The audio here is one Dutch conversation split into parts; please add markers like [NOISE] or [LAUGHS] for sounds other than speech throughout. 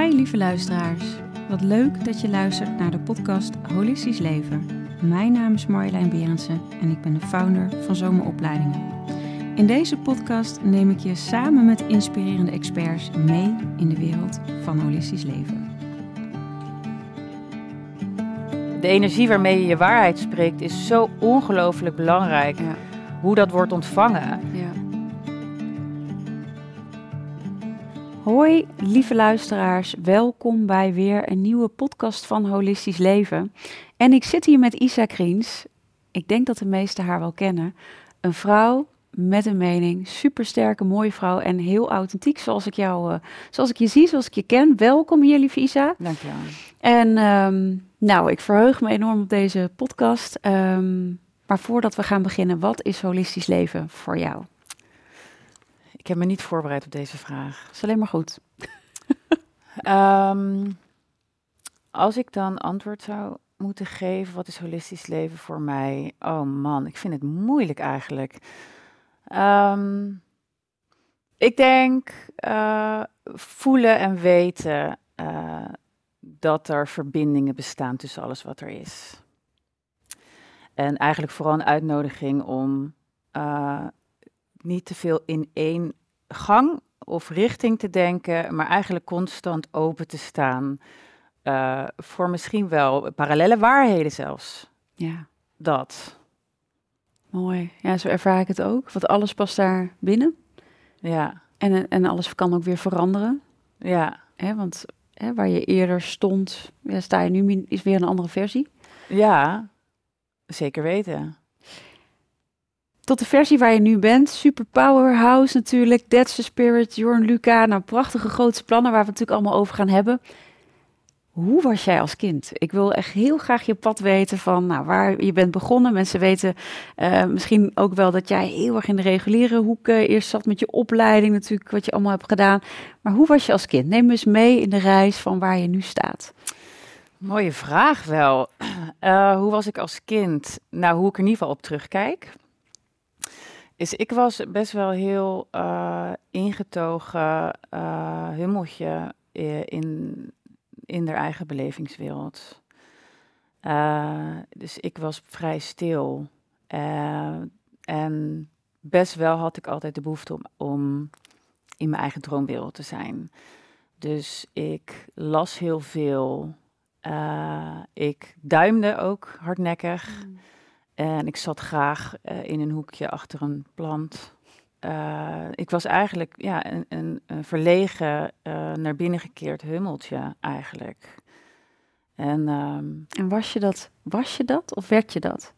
Hi lieve luisteraars. Wat leuk dat je luistert naar de podcast Holistisch Leven. Mijn naam is Marjolein Berendsen en ik ben de founder van Zomeropleidingen. In deze podcast neem ik je samen met inspirerende experts mee in de wereld van holistisch leven. De energie waarmee je je waarheid spreekt is zo ongelooflijk belangrijk. Ja. Hoe dat wordt ontvangen. Ja. Hoi, lieve luisteraars. Welkom bij weer een nieuwe podcast van Holistisch Leven. En ik zit hier met Isa Kriens. Ik denk dat de meesten haar wel kennen. Een vrouw met een mening, supersterke, mooie vrouw en heel authentiek, zoals ik jou, eh, zoals ik je zie, zoals ik je ken. Welkom hier, lieve Isa. Dankjewel. En ehm, nou, ik verheug me enorm op deze podcast. Ehm, maar voordat we gaan beginnen, wat is holistisch leven voor jou? Ik heb me niet voorbereid op deze vraag. Dat is alleen maar goed. [LAUGHS] Ehm, als ik dan antwoord zou moeten geven, wat is holistisch leven voor mij? Oh man, ik vind het moeilijk eigenlijk. Ehm, ik denk eh, voelen en weten eh, dat er verbindingen bestaan tussen alles wat er is. En eigenlijk vooral een uitnodiging om eh, niet te veel in één gang of richting te denken, maar eigenlijk constant open te staan eh, voor misschien wel parallele waarheden zelfs. Ja, Dat. mooi. Ja, zo ervaar ik het ook. Want alles past daar binnen. Ja, En, en alles kan ook weer veranderen. ja, Hè? Want hè, waar je eerder stond, ja, sta je nu is weer een andere versie. ja, zeker weten. Tot de versie waar je nu bent. Super powerhouse natuurlijk. That's the spirit. Jorn Luca. Nou, prachtige grote plannen waar we het natuurlijk allemaal over gaan hebben. Hoe was jij als kind? Ik wil echt heel graag je pad weten van nou, waar je bent begonnen. Mensen weten eh, misschien ook wel dat jij heel erg in de reguliere hoek eerst zat met je opleiding natuurlijk, wat je allemaal hebt gedaan. Maar hoe was je als kind? Neem eens mee in de reis van waar je nu staat. Mooie vraag wel. [CLEARS THROAT] Eh, hoe was ik als kind? Nou, hoe ik er in ieder geval op terugkijk. Is ik was best wel heel eh, ingetogen eh, hummeltje eh, in, in haar eigen belevingswereld. Dus ik was vrij stil. En best wel had ik altijd de behoefte om, om in mijn eigen droomwereld te zijn. Dus ik las heel veel. Ik duimde ook hardnekkig. En ik zat graag eh, in een hoekje achter een plant. Eh, ik was eigenlijk ja, een, een, een verlegen, eh, naar binnen gekeerd hummeltje eigenlijk. En ehm, En was je dat, was je dat of werd je dat?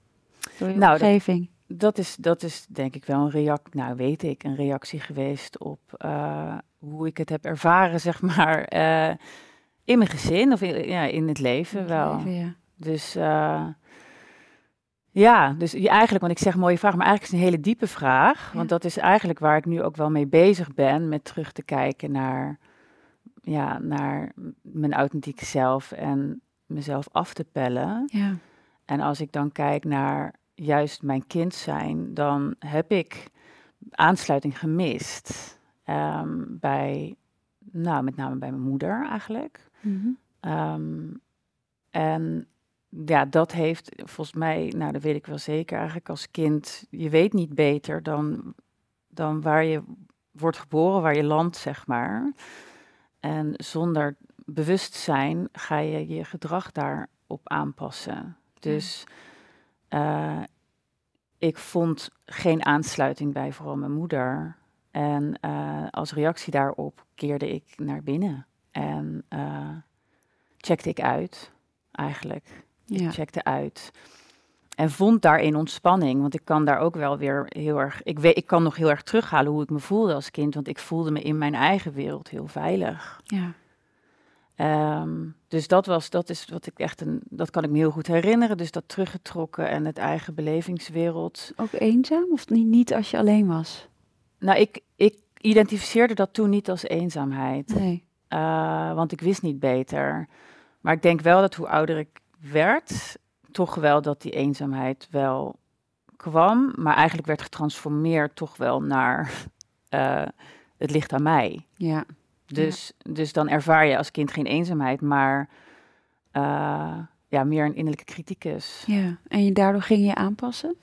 Door je Nou, dat- omgeving? dat, is, dat is denk ik wel een reactie, nou weet ik, een reactie geweest op hoe ik het heb ervaren, [LAUGHS] zeg maar, in mijn gezin of in, ja, in het leven wel. Ja. Dus ja, dus je eigenlijk, want ik zeg mooie vraag, maar eigenlijk is het een hele diepe vraag. Want dat is eigenlijk waar ik nu ook wel mee bezig ben, met terug te kijken naar, ja, naar mijn authentieke zelf en mezelf af te pellen. ja. En als ik dan kijk naar juist mijn kind zijn, dan heb ik aansluiting gemist ehm, bij, nou, met name bij mijn moeder eigenlijk. Mhm. Ehm, en ja, dat heeft volgens mij, nou dat weet ik wel zeker, eigenlijk als kind, je weet niet beter dan, dan waar je wordt geboren, waar je landt, zeg maar. En zonder bewustzijn ga je je gedrag daarop aanpassen. Dus eh, ik vond geen aansluiting bij vooral mijn moeder. En eh, als reactie daarop keerde ik naar binnen. En eh, checkte ik uit, eigenlijk. Ja. Ik checkte uit. En vond daarin ontspanning. Want ik kan daar ook wel weer heel erg. Ik, weet, ik kan nog heel erg terughalen hoe ik me voelde als kind. Want ik voelde me in mijn eigen wereld heel veilig. ja. Ehm, dus dat was, dat is wat ik echt een, dat kan ik me heel goed herinneren. Dus dat teruggetrokken en het eigen belevingswereld. Ook eenzaam of niet, niet als je alleen was? Nou, ik, ik identificeerde dat toen niet als eenzaamheid. Nee. Eh, want ik wist niet beter. Maar ik denk wel dat hoe ouder ik werd, toch wel dat die eenzaamheid wel kwam. Maar eigenlijk werd getransformeerd toch wel naar [LAUGHS] eh, het ligt aan mij. Ja. Dus, dus dan ervaar je als kind geen eenzaamheid, maar eh, ja, meer een innerlijke criticus. Ja, en je, daardoor ging je aanpassen?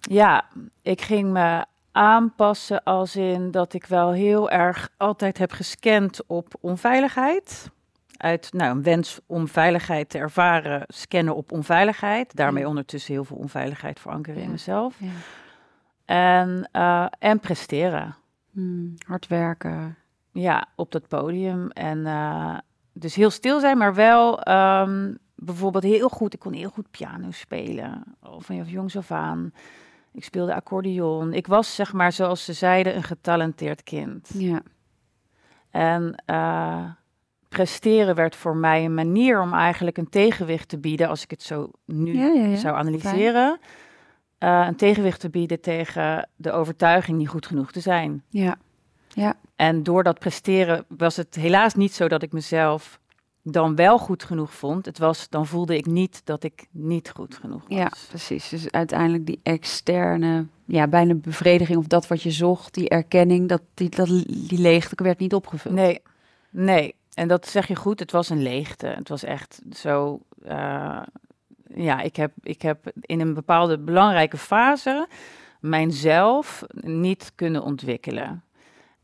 Ja, ik ging me aanpassen als in dat ik wel heel erg altijd heb gescand op onveiligheid. Uit nou, een wens om veiligheid te ervaren, scannen op onveiligheid. Daarmee ondertussen heel veel onveiligheid verankeren in mezelf. Ja. En, eh, en presteren. Hmm, hard werken. Ja, op dat podium. En eh, dus heel stil zijn, maar wel ehm, bijvoorbeeld heel goed. Ik kon heel goed piano spelen. Al van jongs af aan. Ik speelde accordeon. Ik was, zeg maar, zoals ze zeiden, een getalenteerd kind. Ja. En eh, presteren werd voor mij een manier om eigenlijk een tegenwicht te bieden, als ik het zo nu Ja, ja, ja. zou analyseren. eh, een tegenwicht te bieden tegen de overtuiging niet goed genoeg te zijn. Ja. En door dat presteren was het helaas niet zo dat ik mezelf dan wel goed genoeg vond. Het was, dan voelde ik niet dat ik niet goed genoeg was. Ja, precies. Dus uiteindelijk die externe, ja, bijna bevrediging of dat wat je zocht, die erkenning, dat die, dat, die leegte werd niet opgevuld. Nee, nee. En dat zeg je goed, het was een leegte. Het was echt zo. eh, ja, ik heb, ik heb in een bepaalde belangrijke fase mijzelf niet kunnen ontwikkelen.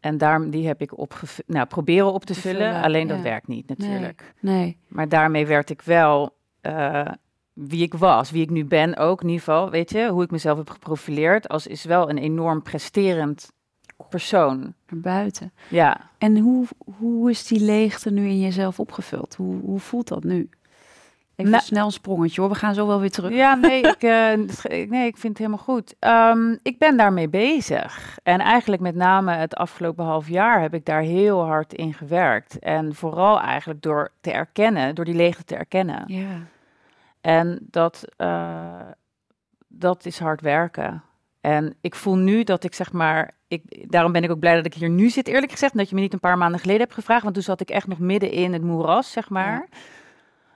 En daarom die heb ik opgevuld. Nou, proberen op te, Te vullen, vullen, alleen ja. dat werkt niet natuurlijk. Nee. Maar daarmee werd ik wel eh, wie ik was, wie ik nu ben ook in ieder geval. Weet je, hoe ik mezelf heb geprofileerd als is wel een enorm presterend persoon. Naar buiten. Ja. En hoe, hoe is die leegte nu in jezelf opgevuld? Hoe, hoe voelt dat nu? Even Nou- snel een sprongetje hoor, we gaan zo wel weer terug. Ja, nee ik, eh, [LAUGHS] nee, ik vind het helemaal goed. Ehm, ik ben daarmee bezig. En eigenlijk met name het afgelopen half jaar heb ik daar heel hard in gewerkt. En vooral eigenlijk door te erkennen, door die leegte te erkennen. Ja. En dat, eh, dat is hard werken. En ik voel nu dat ik zeg maar, ik, daarom ben ik ook blij dat ik hier nu zit, eerlijk gezegd. en Dat je me niet een paar maanden geleden hebt gevraagd, want toen zat ik echt nog midden in het moeras, zeg maar.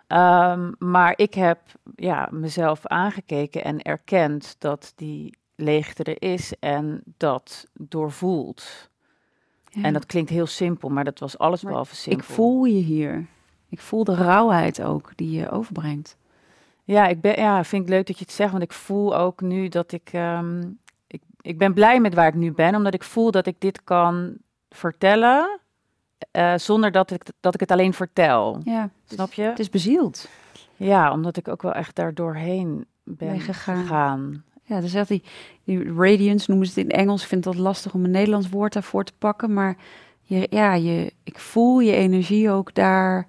Ehm, maar ik heb ja, mezelf aangekeken en erkend dat die leegte er is en dat doorvoelt. Ja. En dat klinkt heel simpel, maar dat was alles Maar behalve simpel. Ik voel je hier. Ik voel de rauwheid ook die je overbrengt. Ja, ik ben, ja, vind ik leuk dat je het zegt, want ik voel ook nu dat ik, ehm, ik, ik ben blij met waar ik nu ben, omdat ik voel dat ik dit kan vertellen, eh, zonder dat ik, dat ik het alleen vertel. Ja, Snap je? het is bezield. Ja, omdat ik ook wel echt daar doorheen ben Ben gegaan. gegaan. Ja, dus dat die, die radiance noemen ze het in Engels. Ik vind dat lastig om een Nederlands woord daarvoor te pakken. Maar je, ja, je, ik voel je energie ook daar.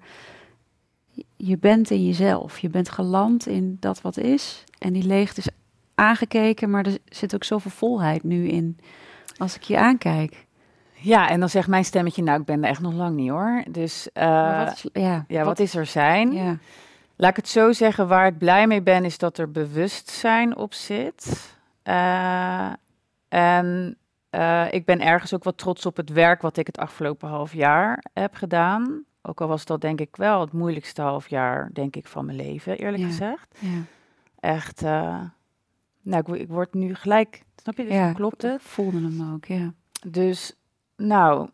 Je bent in jezelf. Je bent geland in dat wat is. En die leegte is aangekeken, maar er zit ook zoveel volheid nu in als ik je aankijk. Ja, en dan zegt mijn stemmetje, nou, ik ben er echt nog lang niet hoor. Dus eh, wat is, ja, ja, wat is er zijn? Ja, Laat ik het zo zeggen, waar ik blij mee ben, is dat er bewustzijn op zit. Eh, en eh, ik ben ergens ook wat trots op het werk wat ik het afgelopen half jaar heb gedaan. Ook al was dat denk ik wel het moeilijkste half jaar, denk ik, van mijn leven, eerlijk Ja. gezegd. ja. Echt, eh, nou, ik, wo- ik word nu gelijk, snap je, dus ja klopt het? Ik voelde hem ook, ja. Dus, nou,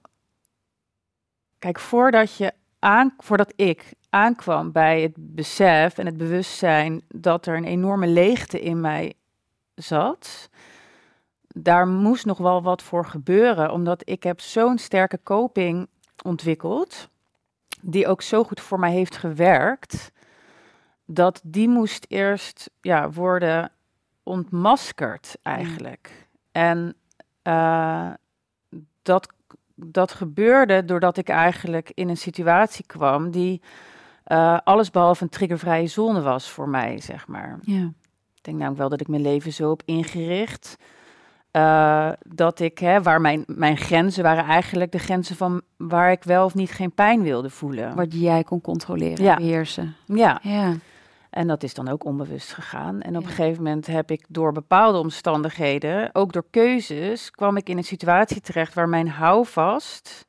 kijk, voordat je aan, voordat ik aankwam bij het besef en het bewustzijn dat er een enorme leegte in mij zat, daar moest nog wel wat voor gebeuren, omdat ik heb zo'n sterke coping ontwikkeld, die ook zo goed voor mij heeft gewerkt, dat die moest eerst ja, worden ontmaskerd eigenlijk. En eh, dat, dat gebeurde doordat ik eigenlijk in een situatie kwam die eh alles behalve een triggervrije zone was voor mij, zeg maar. ja. Ik denk namelijk wel dat ik mijn leven zo heb ingericht. Eh, dat ik, hè, waar mijn, mijn grenzen waren eigenlijk de grenzen van waar ik wel of niet geen pijn wilde voelen. Wat jij kon controleren, Ja. beheersen. Ja, Ja, en dat is dan ook onbewust gegaan. En op Ja. een gegeven moment heb ik door bepaalde omstandigheden, ook door keuzes, kwam ik in een situatie terecht waar mijn houvast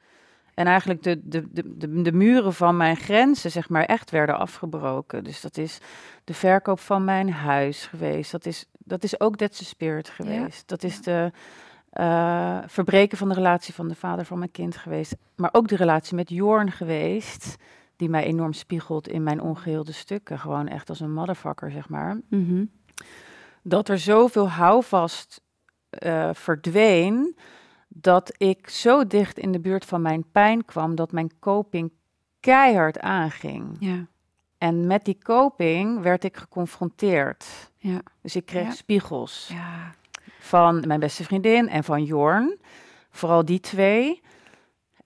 en eigenlijk de, de, de, de, de muren van mijn grenzen, zeg maar, echt werden afgebroken. Dus dat is de verkoop van mijn huis geweest. Dat is, dat is ook That's the Spirit geweest. Dat is de, eh, verbreken van de relatie van de vader van mijn kind geweest. Maar ook de relatie met Jorn geweest. Die mij enorm spiegelt in mijn ongeheelde stukken. Gewoon echt als een motherfucker, zeg maar. Mhm. Dat er zoveel houvast eh, verdween. Dat ik zo dicht in de buurt van mijn pijn kwam. Dat mijn coping keihard aanging. Ja. En met die coping werd ik geconfronteerd. Ja. Dus ik kreeg Ja. spiegels Ja. van mijn beste vriendin en van Jorn. Vooral die twee.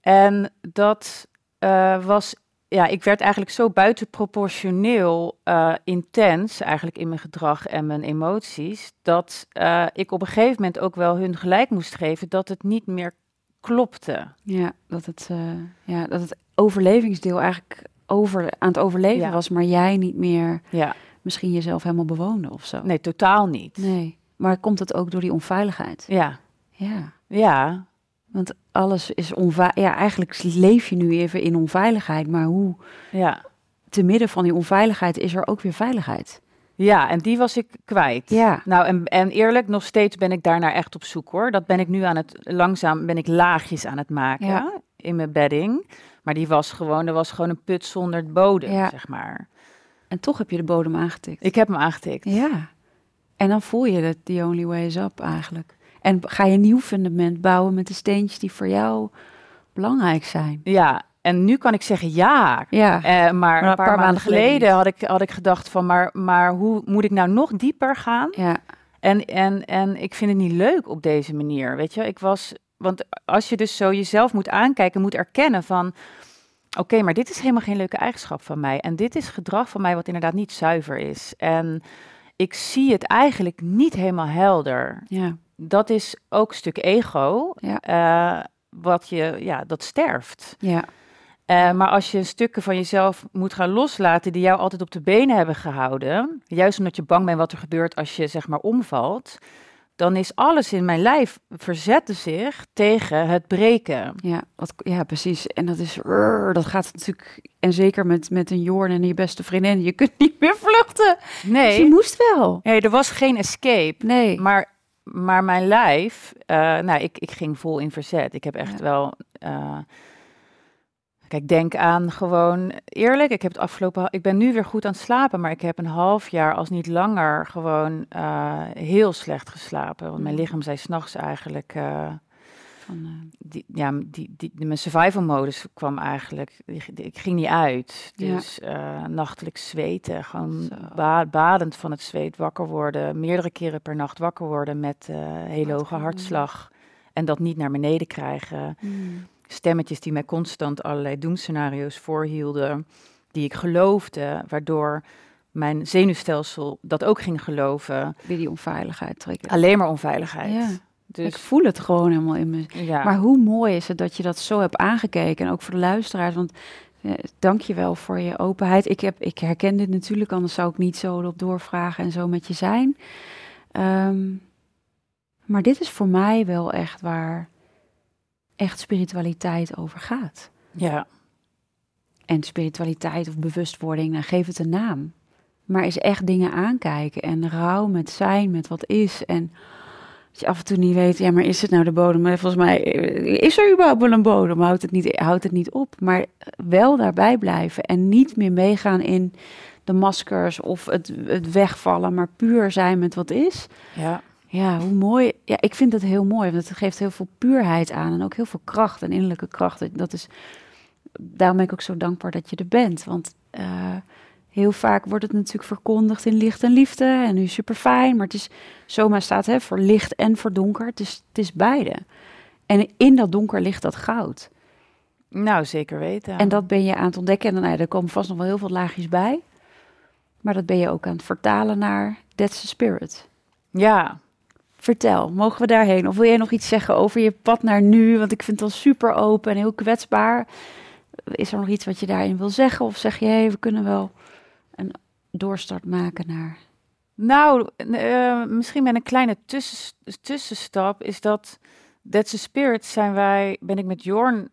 En dat eh, was, ja, ik werd eigenlijk zo buitenproportioneel eh, intens, eigenlijk in mijn gedrag en mijn emoties, dat eh, ik op een gegeven moment ook wel hun gelijk moest geven dat het niet meer klopte. Ja, dat het, ja, dat het overlevingsdeel eigenlijk over, aan het overleven Ja. was, maar jij niet meer Ja, misschien jezelf helemaal bewoonde of zo. nee, totaal niet. Nee. Maar komt het ook door die onveiligheid? Ja, Ja. ja, Want alles is onveilig. Ja, eigenlijk leef je nu even in onveiligheid, maar hoe ja. te midden van die onveiligheid is er ook weer veiligheid? Ja, en die was ik kwijt. Ja. Nou, en, en eerlijk, nog steeds ben ik daarnaar echt op zoek hoor. Dat ben ik nu aan het, langzaam ben ik laagjes aan het maken Ja. in mijn bedding. Maar die was gewoon, er was gewoon een put zonder bodem, Ja. zeg maar. En toch heb je de bodem aangetikt. Ik heb hem aangetikt. Ja. En dan voel je dat the only way is up eigenlijk. En ga je een nieuw fundament bouwen met de steentjes die voor jou belangrijk zijn. Ja, en nu kan ik zeggen ja. Ja. Eh, maar, een paar, maanden geleden niet. had ik, had ik gedacht van, maar, maar hoe moet ik nou nog dieper gaan? Ja. En, en, en ik vind het niet leuk op deze manier, weet je. Ik was, want als je dus zo jezelf moet aankijken, moet erkennen van... Oké, maar dit is helemaal geen leuke eigenschap van mij. En dit is gedrag van mij wat inderdaad niet zuiver is. En ik zie het eigenlijk niet helemaal helder. Ja. Dat is ook een stuk ego, Ja. eh, wat je, ja, dat sterft. Ja. Eh, maar als je stukken van jezelf moet gaan loslaten die jou altijd op de benen hebben gehouden, juist omdat je bang bent wat er gebeurt als je zeg maar omvalt, dan is alles in mijn lijf verzette zich tegen het breken. Ja, wat, ja, precies. En dat is, rrr, dat gaat natuurlijk, en zeker met, met een Jorn en je beste vriendin, je kunt [LAUGHS] niet meer vluchten. Dus je Nee, moest wel. nee er was geen escape. Nee. Maar, maar mijn lijf, eh, nou, ik, ik ging vol in verzet. Ik heb echt Ja. wel. eh, kijk, denk aan gewoon eerlijk. Ik heb het afgelopen. Ik ben nu weer goed aan het slapen, maar ik heb een half jaar, als niet langer, gewoon eh, heel slecht geslapen. Want mijn Mm. lichaam zei s'nachts eigenlijk. eh, Van, eh, die, ja, die, die, mijn survival modus kwam eigenlijk. Ik ging niet uit. Dus nachtelijk zweten. Gewoon ba- badend van het zweet wakker worden. Meerdere keren per nacht wakker worden met hele Wat hoge hartslag. En dat niet naar beneden krijgen. mm, Stemmetjes die mij constant allerlei doemscenario's voorhielden. Die ik geloofde. Waardoor mijn zenuwstelsel dat ook ging geloven. weer die onveiligheid trekken. Alleen maar onveiligheid. Ja. Dus Ik voel het gewoon helemaal in me. ja. Maar hoe mooi is het dat je dat zo hebt aangekeken. En ook voor de luisteraars. Want eh, dank je wel voor je openheid. Ik, heb, ik herken dit natuurlijk, anders zou ik niet zo erop doorvragen en zo met je zijn. Ehm, maar dit is voor mij wel echt waar echt spiritualiteit over gaat. ja. En spiritualiteit of bewustwording, dan geef het een naam. Maar is echt dingen aankijken en rouw met zijn, met wat is. En dat je af en toe niet weet, ja, maar is het nou de bodem? Maar volgens mij eh, is er überhaupt wel een bodem. Houdt het niet, houdt het niet op. Maar wel daarbij blijven en niet meer meegaan in de maskers of het, het wegvallen, maar puur zijn met wat is. ja. Ja, hoe mooi. Ja, ik vind het heel mooi, want het geeft heel veel puurheid aan en ook heel veel kracht en innerlijke kracht. Dat is, daarom ben ik ook zo dankbaar dat je er bent. Want eh, heel vaak wordt het natuurlijk verkondigd in licht en liefde en nu super fijn, maar het is, Soma staat hè, voor licht en voor donker. Het is, het is beide. En in dat donker ligt dat goud. Nou, zeker weten. En dat ben je aan het ontdekken. En dan, nou ja, er komen vast nog wel heel veel laagjes bij. Maar dat ben je ook aan het vertalen naar That's the Spirit. Ja, Vertel, mogen we daarheen? Of wil jij nog iets zeggen over je pad naar nu? Want ik vind het al super open en heel kwetsbaar. Is er nog iets wat je daarin wil zeggen? Of zeg je, hé, we kunnen wel een doorstart maken naar... nou, eh, misschien met een kleine tussen, tussenstap is dat That's the Spirit zijn wij, ben ik met Jorn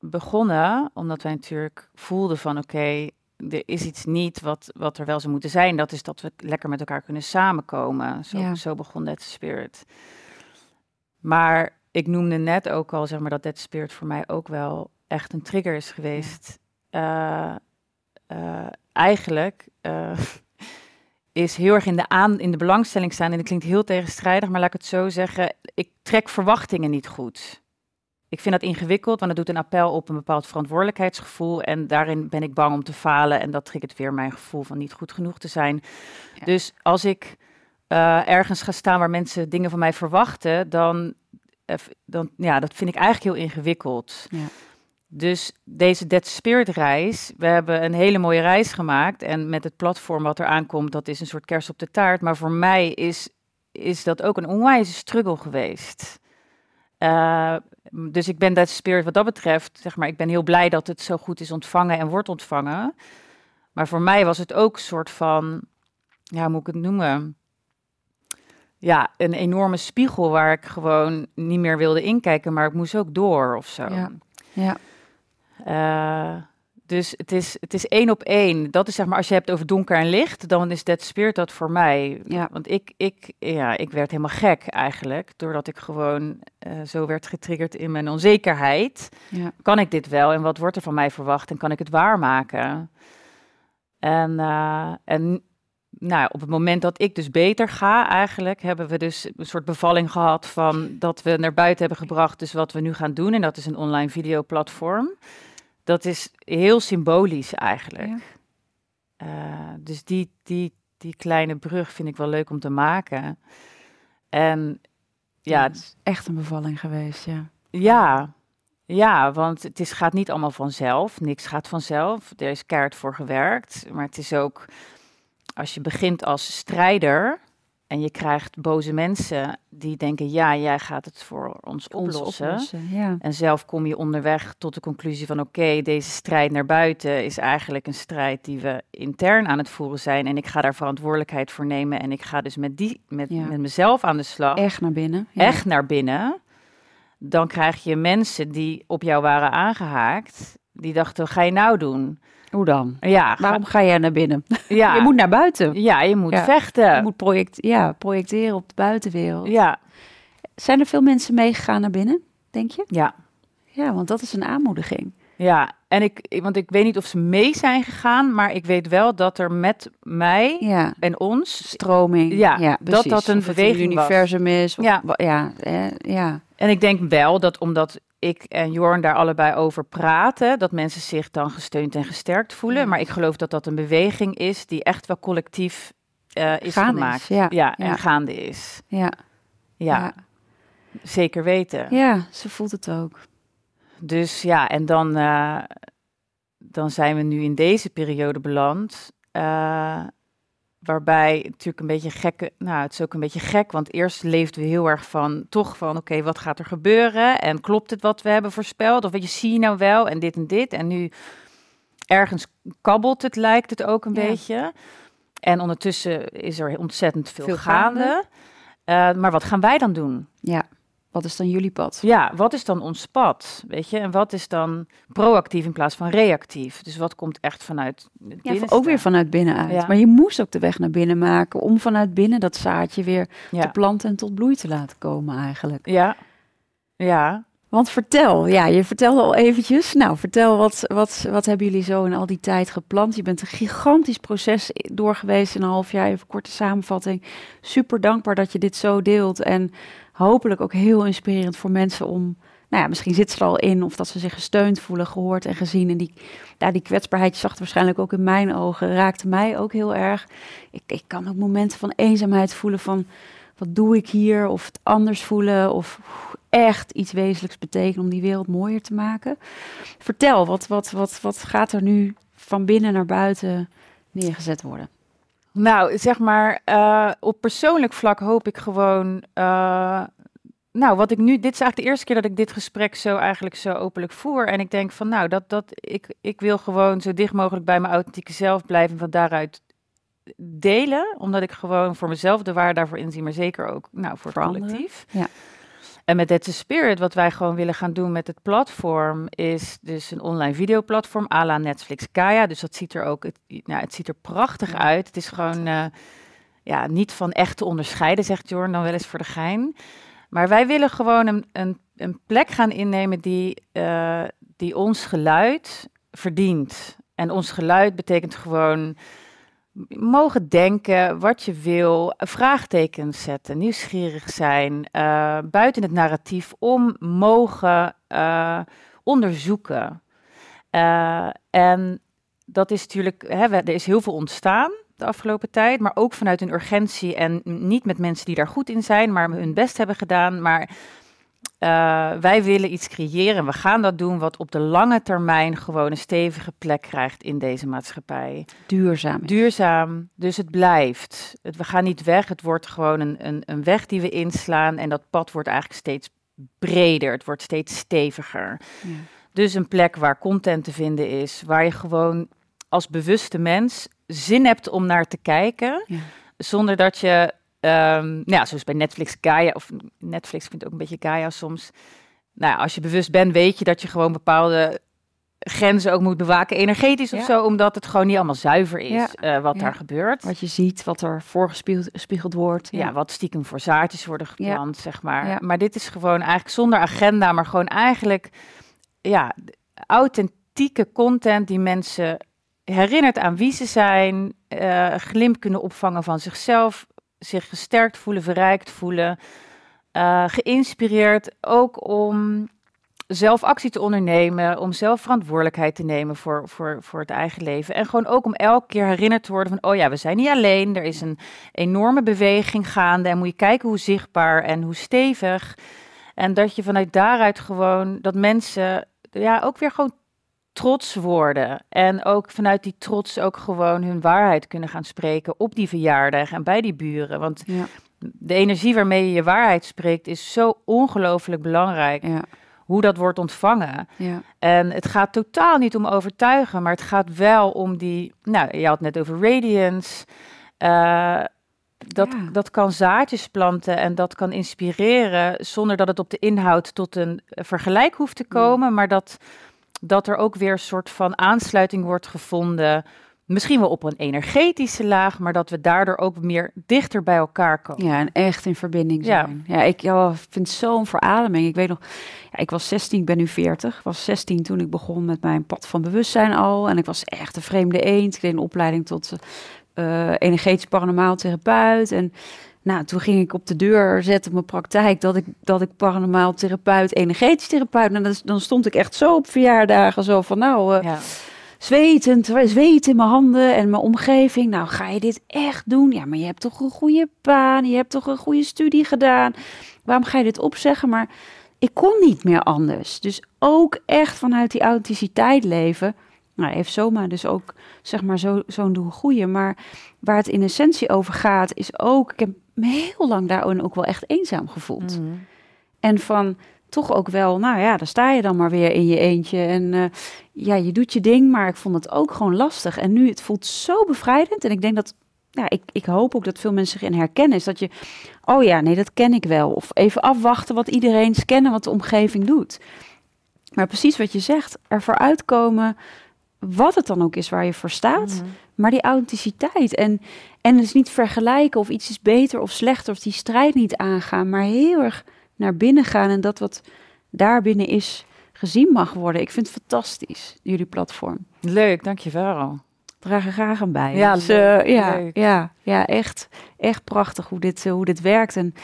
begonnen, omdat wij natuurlijk voelden van oké, er is iets niet wat, wat er wel zou moeten zijn. Dat is dat we lekker met elkaar kunnen samenkomen. Zo, Ja. zo begon the Spirit. Maar ik noemde net ook al, zeg maar, dat Dead Spirit voor mij ook wel echt een trigger is geweest. Uh, uh, eigenlijk uh, [LAUGHS] is heel erg in de, aan, in de belangstelling staan. En dat klinkt heel tegenstrijdig, maar laat ik het zo zeggen. Ik trek verwachtingen niet goed. Ik vind dat ingewikkeld, want het doet een appel op een bepaald verantwoordelijkheidsgevoel. En daarin ben ik bang om te falen. En dat triggert weer mijn gevoel van niet goed genoeg te zijn. Ja. Dus als ik uh, ergens ga staan waar mensen dingen van mij verwachten, dan, uh, dan ja, dat vind ik eigenlijk heel ingewikkeld. Ja. Dus deze Dead Spirit reis, we hebben een hele mooie reis gemaakt. En met het platform wat er aankomt, dat is een soort kers op de taart. Maar voor mij is, is dat ook een onwijze struggle geweest. Uh, dus ik ben Dead Spirit wat dat betreft, zeg maar, ik ben heel blij dat het zo goed is ontvangen en wordt ontvangen. Maar voor mij was het ook een soort van, ja, hoe moet ik het noemen? Ja, een enorme spiegel waar ik gewoon niet meer wilde inkijken, maar ik moest ook door of zo. Ja. ja. Uh, dus het is, het is één op één. Dat is zeg maar, als je hebt over donker en licht, dan is Dead Spirit dat voor mij. Ja. Want ik, ik, ja, ik werd helemaal gek eigenlijk, doordat ik gewoon uh, zo werd getriggerd in mijn onzekerheid. Ja. Kan ik dit wel en wat wordt er van mij verwacht en kan ik het waarmaken? En, uh, en nou, op het moment dat ik dus beter ga, eigenlijk, hebben we dus een soort bevalling gehad van dat we naar buiten hebben gebracht, dus wat we nu gaan doen. En dat is een online videoplatform. Dat is heel symbolisch eigenlijk. Ja. Uh, dus die, die, die kleine brug vind ik wel leuk om te maken. En ja, het is echt een bevalling geweest, ja. Ja, ja, want het is, gaat niet allemaal vanzelf. Niks gaat vanzelf. Er is keihard voor gewerkt. Maar het is ook als je begint als strijder en je krijgt boze mensen die denken, ja, jij gaat het voor ons oplossen. Ons oplossen ja. En zelf kom je onderweg tot de conclusie van, oké, okay, deze strijd naar buiten is eigenlijk een strijd die we intern aan het voeren zijn. En ik ga daar verantwoordelijkheid voor nemen en ik ga dus met, die, met, Ja. met mezelf aan de slag. Echt naar binnen. Ja. Echt naar binnen. Dan krijg je mensen die op jou waren aangehaakt, die dachten, wat ga je nou doen? Hoe dan? Ja, Waarom ga jij naar binnen? ja, [LAUGHS] Je moet naar buiten. ja, je moet Ja. vechten. Je moet project, ja, projecteren op de buitenwereld. Ja, Zijn er veel mensen meegegaan naar binnen, denk je? ja. Ja, want dat is een aanmoediging. Ja, en ik, want ik weet niet of ze mee zijn gegaan, maar ik weet wel dat er met mij Ja, en ons. stroming. Ja, dat dat een het beweging was. universum is. Of, Ja. ja, eh, ja. En ik denk wel dat omdat ik en Jorn daar allebei over praten, dat mensen zich dan gesteund en gesterkt voelen. Maar ik geloof dat dat een beweging is die echt wel collectief eh, is Gaande gemaakt. is, ja. ja, Ja. en gaande is. Ja, Ja, ja. zeker weten. ja, ze voelt het ook. Dus ja, en dan, eh, dan zijn we nu in deze periode beland. eh, waarbij natuurlijk een beetje gekke, nou het is ook een beetje gek, want eerst leefden we heel erg van, toch van, oké, wat gaat er gebeuren? En klopt het wat we hebben voorspeld? Of weet je, zie je nou wel en dit en dit? En nu ergens kabbelt het, lijkt het ook een Ja. beetje. En ondertussen is er ontzettend veel, Veel gaande. gaande. Eh, maar wat gaan wij dan doen? Ja, wat is dan jullie pad? Ja, wat is dan ons pad? Weet je, en wat is dan proactief in plaats van reactief? Dus wat komt echt vanuit Ja, ook weer vanuit binnenuit. Ja. Maar je moest ook de weg naar binnen maken om vanuit binnen dat zaadje weer te planten en tot bloei te laten komen eigenlijk. ja, ja. Want vertel, ja, je vertelde al eventjes. Nou, vertel, wat, wat, wat hebben jullie zo in al die tijd geplant? Je bent een gigantisch proces i- doorgeweest in een half jaar. Even korte samenvatting. Super dankbaar dat je dit zo deelt. En hopelijk ook heel inspirerend voor mensen om... Nou ja, misschien zit ze er al in of dat ze zich gesteund voelen, gehoord en gezien. En die, ja, die kwetsbaarheid, je zag waarschijnlijk ook in mijn ogen, raakte mij ook heel erg. Ik, ik kan ook momenten van eenzaamheid voelen van... Wat doe ik hier? Of het anders voelen? Of echt iets wezenlijks betekenen om die wereld mooier te maken. Vertel, wat, wat, wat, wat gaat er nu van binnen naar buiten neergezet worden? Nou, zeg maar, eh, op persoonlijk vlak hoop ik gewoon. eh, nou, wat ik nu. Dit is eigenlijk de eerste keer dat ik dit gesprek zo eigenlijk zo openlijk voer. En ik denk van, nou, dat, dat ik, ik wil gewoon zo dicht mogelijk bij mijn authentieke zelf blijven. En van daaruit delen. Omdat ik gewoon voor mezelf de waarde daarvoor inzie. Maar zeker ook nou, voor het collectief. ja. En met That's the Spirit, wat wij gewoon willen gaan doen met het platform, is dus een online videoplatform à la Netflix Kaya. Dus dat ziet er ook, het, nou, het ziet er prachtig Ja. uit. Het is gewoon eh, ja, niet van echt te onderscheiden, zegt Jorn dan wel eens voor de gein. Maar wij willen gewoon een, een, een plek gaan innemen die, uh, die ons geluid verdient. En ons geluid betekent gewoon mogen denken wat je wil, vraagtekens zetten, nieuwsgierig zijn, uh, buiten het narratief om mogen uh, onderzoeken. Uh, en dat is natuurlijk, hè, er is heel veel ontstaan de afgelopen tijd, maar ook vanuit een urgentie en niet met mensen die daar goed in zijn, maar hun best hebben gedaan. Maar uh, wij willen iets creëren. We gaan dat doen wat op de lange termijn gewoon een stevige plek krijgt in deze maatschappij. Duurzaam. Duurzaam. Dus het blijft. Het, we gaan niet weg. Het wordt gewoon een, een, een weg die we inslaan. En dat pad wordt eigenlijk steeds breder. Het wordt steeds steviger. Ja. Dus een plek waar content te vinden is. Waar je gewoon als bewuste mens zin hebt om naar te kijken. Ja. Zonder dat je Um, nou ja, zoals bij Netflix Gaia, of Netflix vindt ook een beetje Gaia soms. Nou, als je bewust bent, weet je dat je gewoon bepaalde grenzen ook moet bewaken, energetisch of zo, omdat het gewoon niet allemaal zuiver is ja. uh, wat ja. daar gebeurt. Wat je ziet, wat er voorgespiegeld wordt. Ja. wat stiekem voor zaadjes worden geplant, zeg maar. Maar dit is gewoon eigenlijk zonder agenda, maar gewoon eigenlijk, ja, authentieke content die mensen herinnert aan wie ze zijn, uh, glimp kunnen opvangen van zichzelf, zich gesterkt voelen, verrijkt voelen, uh, geïnspireerd ook om zelf actie te ondernemen, om zelf verantwoordelijkheid te nemen voor, voor, voor het eigen leven. En gewoon ook om elke keer herinnerd te worden van, oh ja, we zijn niet alleen, er is een enorme beweging gaande en moet je kijken hoe zichtbaar en hoe stevig. En dat je vanuit daaruit gewoon, dat mensen ja, ook weer gewoon trots worden. En ook vanuit die trots ook gewoon hun waarheid kunnen gaan spreken op die verjaardag en bij die buren. Want ja. de energie waarmee je je waarheid spreekt is zo ongelooflijk belangrijk. Ja. Hoe dat wordt ontvangen. Ja. En het gaat totaal niet om overtuigen, maar het gaat wel om die. Nou, je had het net over radiance. Uh, dat, dat kan zaadjes planten en dat kan inspireren zonder dat het op de inhoud tot een vergelijk hoeft te komen, maar dat dat er ook weer een soort van aansluiting wordt gevonden. Misschien wel op een energetische laag, maar dat we daardoor ook meer dichter bij elkaar komen. Ja, en echt in verbinding zijn. Ja, ja ik ja, vind zo'n verademing. Ik weet nog, ja, ik was 16, ik ben nu 40. Ik was 16 toen ik begon met mijn pad van bewustzijn al. En ik was echt een vreemde eend. Ik deed een opleiding tot uh, energetisch paranormaal therapeut. En nou, toen ging ik op de deur zetten mijn praktijk dat ik, dat ik paranormaal therapeut, energetisch therapeut. En dan, dan stond ik echt zo op verjaardagen zo van nou, uh, ja. zwetend, zweet in mijn handen en mijn omgeving. Nou, ga je dit echt doen? Ja, maar je hebt toch een goede baan, je hebt toch een goede studie gedaan. Waarom ga je dit opzeggen? Maar ik kon niet meer anders. Dus ook echt vanuit die authenticiteit leven. Nou, heeft Soma dus ook, zeg maar, zo'n zo doen goede. Maar waar het in essentie over gaat, is ook... Ik heb me heel lang daarin ook wel echt eenzaam gevoeld. Mhm. En van toch ook wel, nou ja, dan sta je dan maar weer in je eentje. En uh, ja, je doet je ding, maar ik vond het ook gewoon lastig. En nu, het voelt zo bevrijdend. En ik denk dat, ja, ik, ik hoop ook dat veel mensen zich in herkennen. Is dat je, oh ja, nee, dat ken ik wel. Of even afwachten wat iedereen scannen, wat de omgeving doet. Maar precies wat je zegt, ervoor uitkomen wat het dan ook is waar je voor staat, mhm. Maar die authenticiteit. En, en dus niet vergelijken of iets is beter of slechter, of die strijd niet aangaan, maar heel erg naar binnen gaan en dat wat daar binnen is gezien mag worden. Ik vind het fantastisch, jullie platform. Leuk, dankjewel. Draag er graag aan bij. Ja, dus, uh, ja, ja, ja, echt, echt prachtig hoe dit, uh, hoe dit werkt. En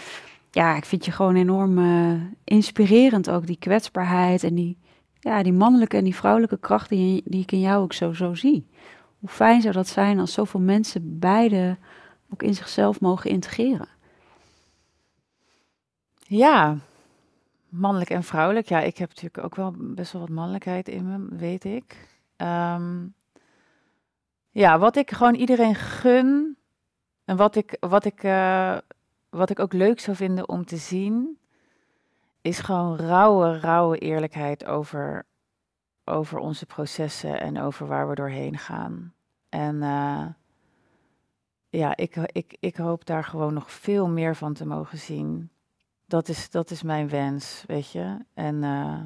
ja, ik vind je gewoon enorm uh, inspirerend ook, die kwetsbaarheid en die, ja, die mannelijke en die vrouwelijke kracht die, die ik in jou ook zo, zo zie. Hoe fijn zou dat zijn als zoveel mensen beide ook in zichzelf mogen integreren? Ja, mannelijk en vrouwelijk. Ja, ik heb natuurlijk ook wel best wel wat mannelijkheid in me, weet ik. Um, ja, wat ik gewoon iedereen gun en wat ik, wat ik, uh, wat ik ook leuk zou vinden om te zien, is gewoon rauwe, rauwe eerlijkheid over, over onze processen en over waar we doorheen gaan. En uh, ja, ik, ik, ik hoop daar gewoon nog veel meer van te mogen zien. Dat is, dat is mijn wens, weet je. En uh,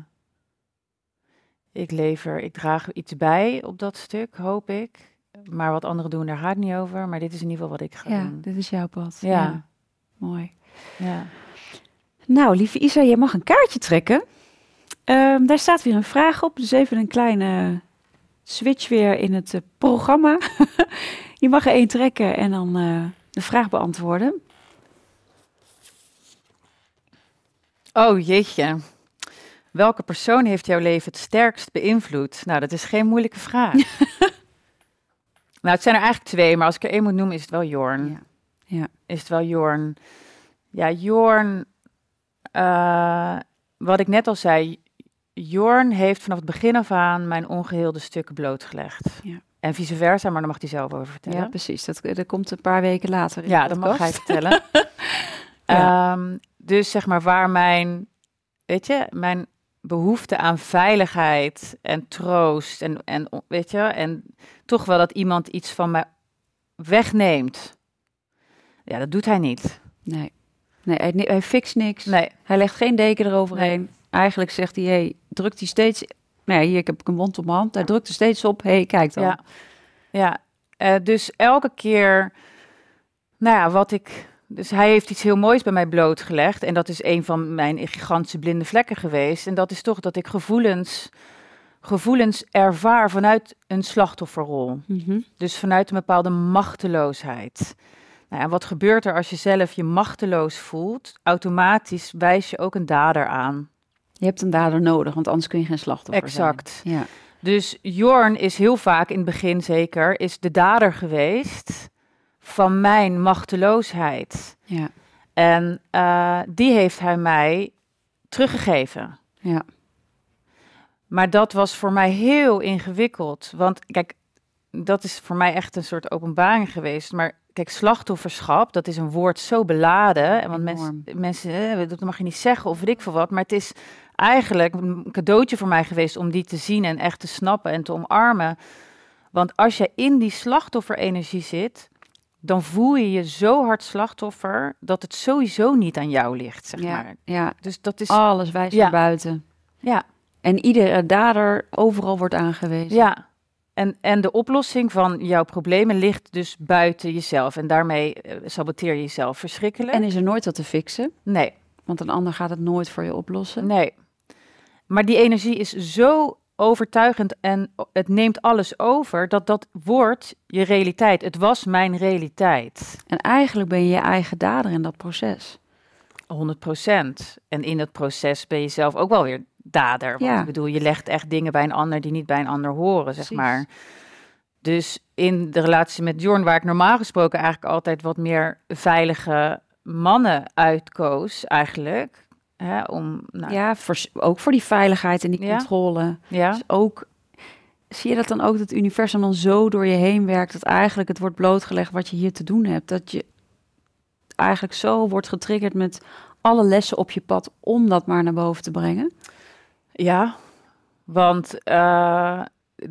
ik lever, ik draag iets bij op dat stuk, hoop ik. Maar wat anderen doen, daar gaat het niet over. Maar dit is in ieder geval wat ik ga ja, doen. dit is jouw pad. Ja. ja. Mooi. Ja. Nou, lieve Isa, je mag een kaartje trekken. Ehm, daar staat weer een vraag op, dus even een kleine switch weer in het eh, programma. [LAUGHS] je mag er één trekken en dan eh, de vraag beantwoorden. Oh jeetje. Welke persoon heeft jouw leven het sterkst beïnvloed? Nou, dat is geen moeilijke vraag. [LAUGHS] nou, het zijn er eigenlijk twee, maar als ik er één moet noemen, is het wel Jorn. Ja. Ja. Is het wel Jorn. Ja, Jorn, eh, wat ik net al zei, Jorn heeft vanaf het begin af aan mijn ongeheelde stukken blootgelegd. Ja. En vice versa, maar daar mag hij zelf over vertellen. Ja, precies. Dat, dat komt een paar weken later. in Ja, dat mag hij vertellen. [LAUGHS] Ja. Ehm, dus zeg maar waar mijn, weet je, mijn behoefte aan veiligheid en troost en, en weet je, en toch wel dat iemand iets van me wegneemt. Ja, dat doet hij niet. Nee, nee hij, hij fixt niks. Nee, Hij legt geen deken eroverheen. Eigenlijk zegt hij, hey, drukt hij steeds... Nou ja, hier, ik heb een wond op mijn hand. Hij drukt er steeds op. hey, kijk dan. ja. Ja, Eh, dus elke keer, nou ja, wat ik... Dus hij heeft iets heel moois bij mij blootgelegd. En dat is een van mijn gigantische blinde vlekken geweest. En dat is toch dat ik gevoelens, gevoelens ervaar vanuit een slachtofferrol. Mhm. Dus vanuit een bepaalde machteloosheid. Nou, en wat gebeurt er als je zelf je machteloos voelt? Automatisch wijs je ook een dader aan. Je hebt een dader nodig, want anders kun je geen slachtoffer Exact. zijn. Ja. Dus Jorn is heel vaak in het begin zeker is de dader geweest van mijn machteloosheid. Ja. En eh, die heeft hij mij teruggegeven. Ja. Maar dat was voor mij heel ingewikkeld. Want kijk, dat is voor mij echt een soort openbaring geweest. Maar kijk, slachtofferschap, dat is een woord zo beladen. En Want mensen, Enorm. mensen, eh, dat mag je niet zeggen of weet ik veel wat. Maar het is eigenlijk een cadeautje voor mij geweest om die te zien en echt te snappen en te omarmen. Want als je in die slachtofferenergie zit, dan voel je je zo hard slachtoffer dat het sowieso niet aan jou ligt, zeg Ja. maar. ja, Dus dat is, alles wijst Ja. naar buiten. ja, En iedere dader overal wordt aangewezen. Ja, en, en de oplossing van jouw problemen ligt dus buiten jezelf. En daarmee eh, saboteer je jezelf verschrikkelijk. En is er nooit wat te fixen, nee, want een ander gaat het nooit voor je oplossen. nee. Maar die energie is zo overtuigend en het neemt alles over, dat dat wordt je realiteit. Het was mijn realiteit. En eigenlijk ben je je eigen dader in dat proces. 100 procent. En in dat proces ben je zelf ook wel weer dader. Want Ja. ik bedoel, je legt echt dingen bij een ander die niet bij een ander horen, zeg maar. Dus in de relatie met Jorn, waar ik normaal gesproken eigenlijk altijd wat meer veilige mannen uitkoos, eigenlijk. Hè, om, nou, Ja, voor, ook voor die veiligheid en die Ja. controle. ja, Dus ook, zie je dat dan ook, dat het universum dan zo door je heen werkt, dat eigenlijk het wordt blootgelegd wat je hier te doen hebt. Dat je eigenlijk zo wordt getriggerd met alle lessen op je pad om dat maar naar boven te brengen. ja. Want eh,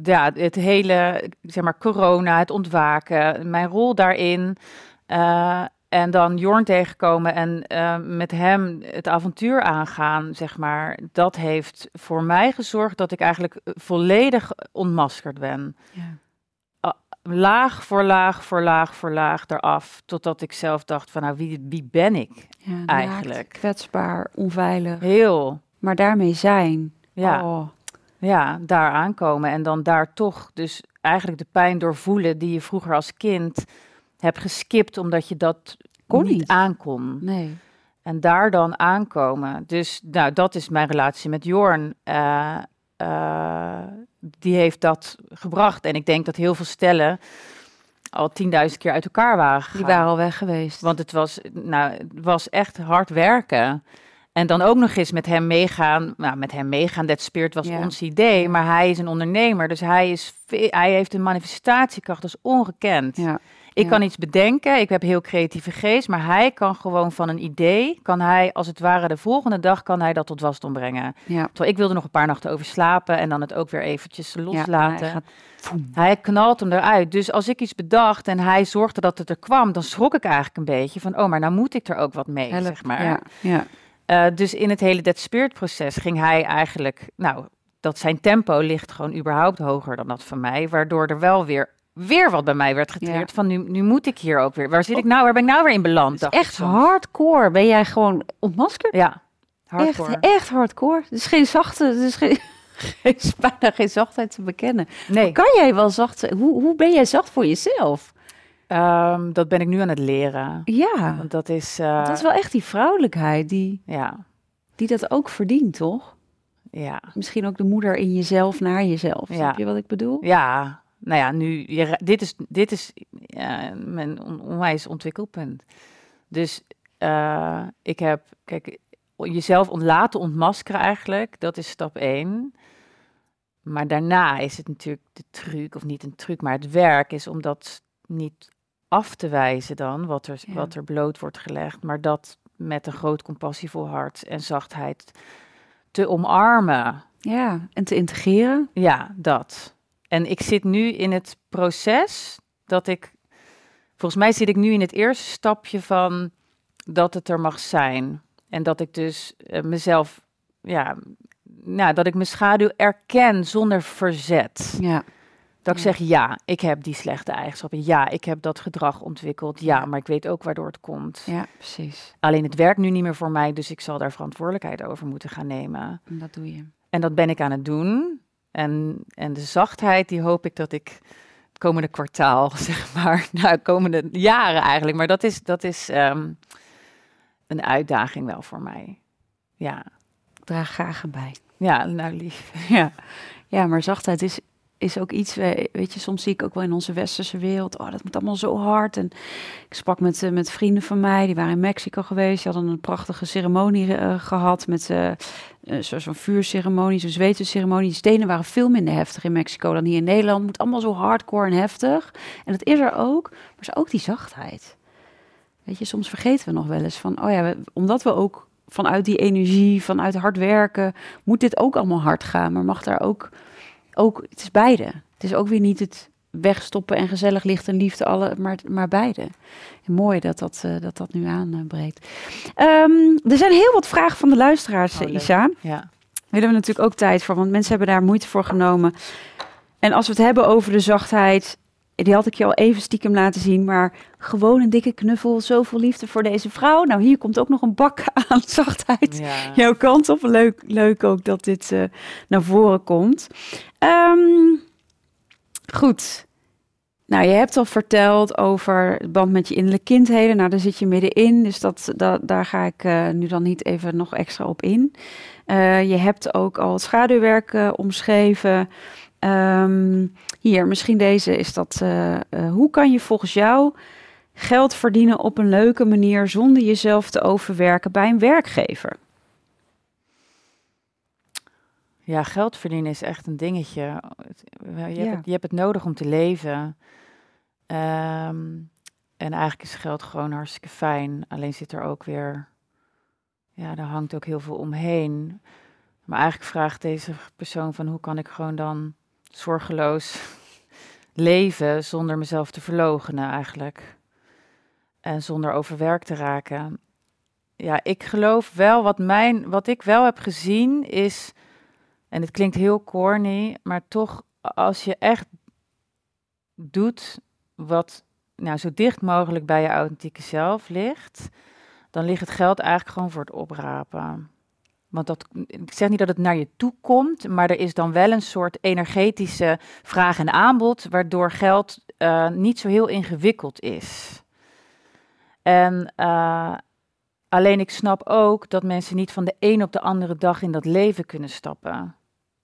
ja, het hele, zeg maar, corona, het ontwaken, mijn rol daarin. eh, en dan Jorn tegenkomen en eh, met hem het avontuur aangaan, zeg maar. Dat heeft voor mij gezorgd dat ik eigenlijk eh, volledig ontmaskerd ben. Ja. Laag voor laag voor laag voor laag eraf. Totdat ik zelf dacht van, nou, wie, wie ben ik? Ja, Eigenlijk. kwetsbaar, onveilig. Heel, Maar daarmee zijn. ja. Oh, Ja, daar aankomen en dan daar toch dus eigenlijk de pijn doorvoelen die je vroeger als kind hebt geskipt omdat je dat Kon niet, niet. aankon. nee. En daar dan aankomen. Dus nou, dat is mijn relatie met Jorn. Eh, eh, die heeft dat gebracht. En ik denk dat heel veel stellen al 10.000 keer uit elkaar waren gegaan. Die waren al weg geweest. Want het was, nou, het was echt hard werken. En dan ook nog eens met hem meegaan. Nou, met hem meegaan, dat spirit was Ja. ons idee. Maar hij is een ondernemer. Dus hij, is, hij heeft een manifestatiekracht, is ongekend. ja. Ik Ja. kan iets bedenken, ik heb heel creatieve geest. Maar hij kan gewoon van een idee, kan hij als het ware de volgende dag, kan hij dat tot wasdom brengen. Ja. Terwijl ik wilde nog een paar nachten over slapen en dan het ook weer eventjes loslaten. hij gaat-. Hij knalt hem eruit. Dus als ik iets bedacht en hij zorgde dat het er kwam, dan schrok ik eigenlijk een beetje van, oh, maar nou moet ik er ook wat mee, Help. zeg maar. Ja, ja. Eh, dus in het hele Dead Spirit proces ging hij eigenlijk, nou, dat zijn tempo ligt gewoon überhaupt hoger dan dat van mij, waardoor er wel weer, weer wat bij mij werd getriggerd van nu, nu moet ik hier ook weer. Waar zit ik nou? Waar ben ik nou weer in beland? Echt soms. hardcore. Ben jij gewoon ontmaskerd? Ja, Hardcore. Echt, echt hardcore. Is geen zachte, is geen, [LAUGHS] geen, bijna geen zachtheid te bekennen. Nee, Kan jij wel zacht zijn? Hoe, hoe ben jij zacht voor jezelf? ehm, dat ben ik nu aan het leren. Ja, Want dat is, eh, dat is wel echt die vrouwelijkheid die, ja, die dat ook verdient, toch? ja, Misschien ook de moeder in jezelf naar jezelf. Ja. Snap je wat ik bedoel? ja. Nou ja, nu, je, dit is, dit is ja, mijn on- onwijs ontwikkelpunt. Dus eh, ik heb, kijk, jezelf ont- laten ontmaskeren eigenlijk, dat is stap één. Maar daarna is het natuurlijk de truc, of niet een truc, maar het werk is om dat niet af te wijzen dan, wat er, Ja. wat er bloot wordt gelegd, maar dat met een groot compassievol hart en zachtheid te omarmen. Ja, en te integreren. Ja, dat. En ik zit nu in het proces dat ik, volgens mij zit ik nu in het eerste stapje van dat het er mag zijn. En dat ik dus eh, mezelf, ja, nou, dat ik mijn schaduw erken zonder verzet. Ja, Dat ik zeg, ja, ik heb die slechte eigenschappen. Ja, ik heb dat gedrag ontwikkeld. Ja, Ja. maar ik weet ook waardoor het komt. ja, precies. Alleen het werkt nu niet meer voor mij, dus ik zal daar verantwoordelijkheid over moeten gaan nemen. En dat doe je. En dat ben ik aan het doen. En, en de zachtheid, die hoop ik dat ik het komende kwartaal, [LAUGHS] zeg maar, [LAUGHS] nou, komende jaren eigenlijk. Maar dat is, dat is ehm, een uitdaging wel voor mij. Ja, Ik draag graag erbij. ja nou lief. [LAUGHS] Ja, ja maar zachtheid is, is ook iets, we- weet je, soms zie ik ook wel in onze westerse wereld, oh, dat moet allemaal zo hard. En ik sprak met, eh, met vrienden van mij, die waren in Mexico geweest, die hadden een prachtige ceremonie eh, gehad met eh, eh, zo- zo'n vuurceremonie, zo'n zwetenceremonie. Die stenen waren veel minder heftig in Mexico dan hier in Nederland. Het moet allemaal zo hardcore en heftig. En dat is er ook, maar is ook die zachtheid. Weet je, soms vergeten we nog wel eens van, oh ja, omdat we ook vanuit die energie, vanuit hard werken, moet dit ook allemaal hard gaan, maar mag daar ook, ook het is beide. Het is ook weer niet het wegstoppen en gezellig licht en liefde, alle, maar, maar beide. En mooi dat dat, eh, dat, dat nu aanbreekt. Ehm, er zijn heel wat vragen van de luisteraars, Oh. Isa. Ja, Daar willen we natuurlijk ook tijd voor, want mensen hebben daar moeite voor genomen. En als we het hebben over de zachtheid, die had ik je al even stiekem laten zien, maar gewoon een dikke knuffel, zoveel liefde voor deze vrouw. Nou, hier komt ook nog een bak [LAUGHS] aan zachtheid ja. jouw kant op. Leuk, leuk ook dat dit eh, naar voren komt. Ehm, goed. Nou, je hebt al verteld over het band met je innerlijke kindheden. Nou, daar zit je middenin, dus dat, dat, daar ga ik eh, nu dan niet even nog extra op in. Eh, je hebt ook al het schaduwwerk omschreven. Ehm, hier, misschien deze is dat. eh, eh, hoe kan je volgens jou geld verdienen op een leuke manier zonder jezelf te overwerken bij een werkgever? ja, geld verdienen is echt een dingetje. Je hebt, Ja. het, je hebt het nodig om te leven. Ehm, en eigenlijk is geld gewoon hartstikke fijn. Alleen zit er ook weer, ja, daar hangt ook heel veel omheen. Maar eigenlijk vraagt deze persoon van hoe kan ik gewoon dan zorgeloos leven zonder mezelf te verloochenen eigenlijk. En zonder overwerkt te raken. Ja, ik geloof wel, wat, mijn, wat ik wel heb gezien is, en het klinkt heel corny, maar toch als je echt doet wat nou, zo dicht mogelijk bij je authentieke zelf ligt, dan ligt het geld eigenlijk gewoon voor het oprapen. Want dat, ik zeg niet dat het naar je toe komt, maar er is dan wel een soort energetische vraag en aanbod, waardoor geld eh, niet zo heel ingewikkeld is. En eh, alleen ik snap ook dat mensen niet van de een op de andere dag in dat leven kunnen stappen.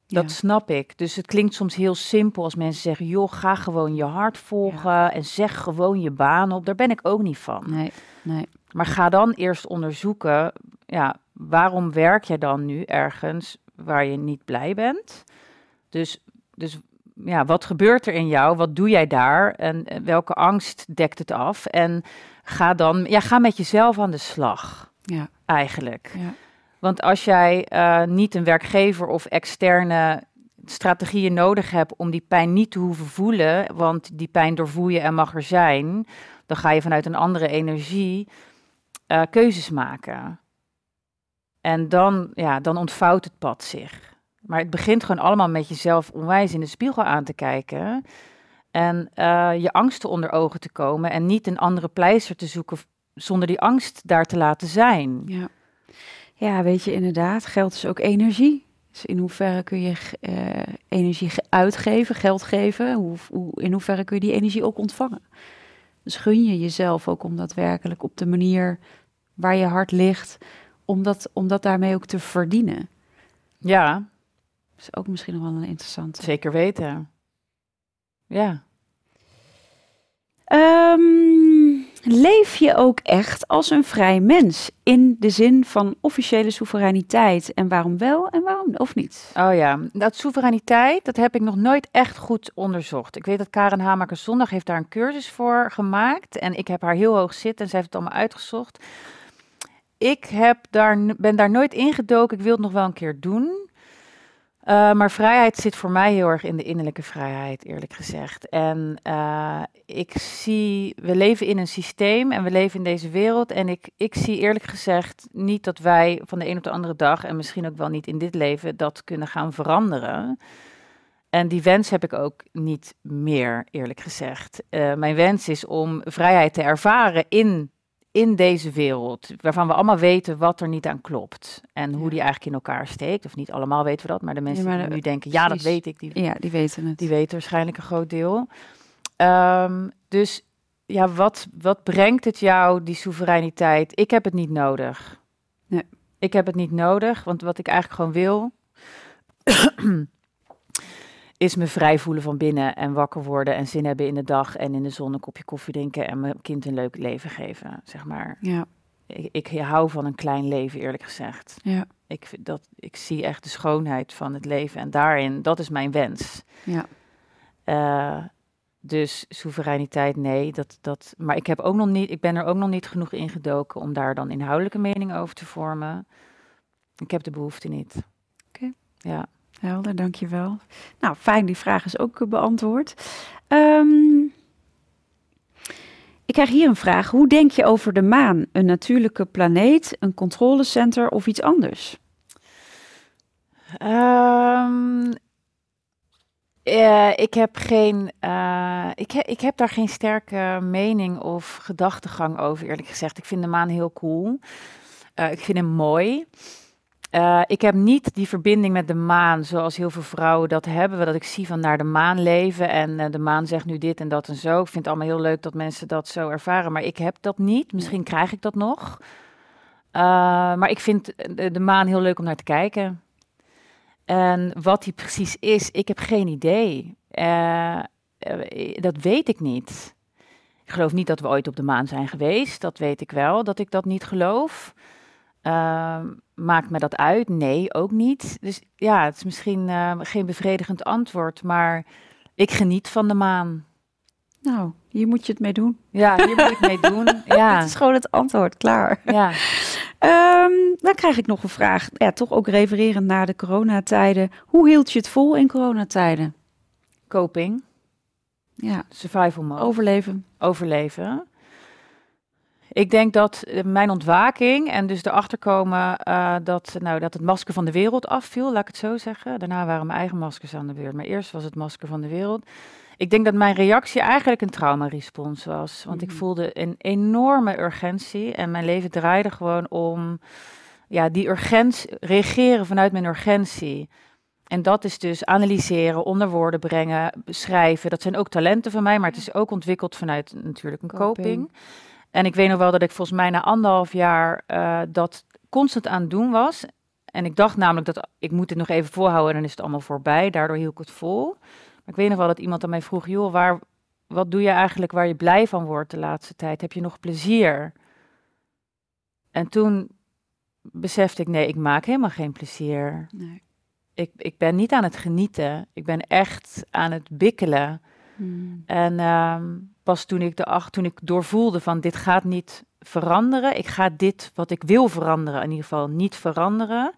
Dat Ja. snap ik. Dus het klinkt soms heel simpel als mensen zeggen: joh, ga gewoon je hart volgen en zeg gewoon je baan op. Daar ben ik ook niet van. Nee, nee. Maar ga dan eerst onderzoeken, ja, waarom werk jij dan nu ergens waar je niet blij bent? Dus, dus ja, wat gebeurt er in jou? Wat doe jij daar? En welke angst dekt het af? En ga dan, ja, ga met jezelf aan de slag, Ja, eigenlijk. ja. Want als jij eh, niet een werkgever of externe strategieën nodig hebt om die pijn niet te hoeven voelen, want die pijn doorvoel je en mag er zijn, dan ga je vanuit een andere energie eh, keuzes maken. En dan, ja, dan ontvouwt het pad zich. Maar het begint gewoon allemaal met jezelf onwijs in de spiegel aan te kijken. En eh, je angsten onder ogen te komen en niet een andere pleister te zoeken zonder die angst daar te laten zijn. ja. Ja, weet je, inderdaad, geld is ook energie. Dus in hoeverre kun je eh, energie uitgeven, geld geven? Hoe, hoe, in hoeverre kun je die energie ook ontvangen? Dus gun je jezelf ook om daadwerkelijk op de manier waar je hart ligt, om dat, om dat daarmee ook te verdienen. Ja. Dat is ook misschien nog wel een interessante. Zeker weten. Ja. Um, leef je ook echt als een vrij mens in de zin van officiële soevereiniteit? En waarom wel en waarom of niet? Oh ja, dat soevereiniteit, dat heb ik nog nooit echt goed onderzocht. Ik weet dat Karen Hamaker zondag heeft daar een cursus voor gemaakt en ik heb haar heel hoog zitten en ze heeft het allemaal uitgezocht. Ik heb daar, ben daar nooit ingedoken. Ik wil het nog wel een keer doen. Uh, maar vrijheid zit voor mij heel erg in de innerlijke vrijheid, eerlijk gezegd. En uh, ik zie, we leven in een systeem en we leven in deze wereld. En ik, ik zie eerlijk gezegd niet dat wij van de een op de andere dag, en misschien ook wel niet in dit leven, dat kunnen gaan veranderen. En die wens heb ik ook niet meer, eerlijk gezegd. Uh, mijn wens is om vrijheid te ervaren in in deze wereld, waarvan we allemaal weten wat er niet aan klopt en hoe die eigenlijk in elkaar steekt. Of niet allemaal weten we dat, maar de mensen die nu denken, ja, dat weet ik, die, ja, die weten het. Die weten waarschijnlijk een groot deel. Um, dus ja, wat, wat brengt het jou, die soevereiniteit? Ik heb het niet nodig. Nee. Ik heb het niet nodig, want wat ik eigenlijk gewoon wil, is me vrij voelen van binnen en wakker worden en zin hebben in de dag en in de zon een kopje koffie drinken en mijn kind een leuk leven geven, zeg maar. Ja. Ik, ik hou van een klein leven, eerlijk gezegd. Ja. Ik, dat, ik zie echt de schoonheid van het leven en daarin, dat is mijn wens. Ja. Uh, dus soevereiniteit, nee. Dat, dat, maar ik, heb ook nog niet, ik ben er ook nog niet genoeg in gedoken om daar dan inhoudelijke mening over te vormen. Ik heb de behoefte niet. Oké. Ja. Helder, dankjewel. Nou, fijn, die vraag is ook beantwoord. Um, ik krijg hier een vraag. Hoe denk je over de maan? Een natuurlijke planeet, een controlecenter of iets anders? Um, uh, ik heb geen. Uh, ik, ik heb daar geen sterke mening of gedachtegang over, eerlijk gezegd. Ik vind de maan heel cool. Ik vind hem mooi. Uh, ik heb niet die verbinding met de maan zoals heel veel vrouwen dat hebben. Dat ik zie van naar de maan leven en uh, de maan zegt nu dit en dat en zo. Ik vind het allemaal heel leuk dat mensen dat zo ervaren, maar ik heb dat niet. Misschien krijg ik dat nog. Uh, maar ik vind de, maan heel leuk om naar te kijken. En wat die precies is, ik heb geen idee. dat weet ik niet. Ik geloof niet dat we ooit op de maan zijn geweest. Dat weet ik wel, dat ik dat niet geloof. Uh, maakt me dat uit? Nee, ook niet. Dus ja, het is misschien uh, geen bevredigend antwoord, maar ik geniet van de maan. Nou, hier moet je het mee doen. Ja, hier moet ik mee [LAUGHS] doen. Ja. Het is gewoon het antwoord, klaar. Ja. Um, [LAUGHS] dan krijg ik nog een vraag. Ja, toch ook refererend naar de coronatijden. Hoe hield je het vol in coronatijden? Coping. Ja. Survival mode. Overleven. Overleven. Ik denk dat mijn ontwaking en dus erachter komen uh, dat, nou, dat het masker van de wereld afviel, laat ik het zo zeggen. Daarna waren mijn eigen maskers aan de beurt, maar eerst was het masker van de wereld. Ik denk dat mijn reactie eigenlijk een traumarespons was, want ik mhm. voelde een enorme urgentie en mijn leven draaide gewoon om ja, die urgentie, reageren vanuit mijn urgentie. En dat is dus analyseren, onder woorden brengen, beschrijven. Dat zijn ook talenten van mij, maar het is ook ontwikkeld vanuit natuurlijk een coping. En ik weet nog wel dat ik volgens mij na anderhalf jaar uh, dat constant aan het doen was. En ik dacht namelijk dat ik moet het nog even voorhouden en dan is het allemaal voorbij. Daardoor hield ik het vol. Maar ik weet nog wel dat iemand aan mij vroeg, joh, waar, wat doe je eigenlijk waar je blij van wordt de laatste tijd? Heb je nog plezier? En toen besefte ik, nee, ik maak helemaal geen plezier. Nee. Ik, ik ben niet aan het genieten. Ik ben echt aan het bikkelen. Hmm. En um, pas toen ik, de acht, toen ik doorvoelde van dit gaat niet veranderen, ik ga dit wat ik wil veranderen in ieder geval niet veranderen.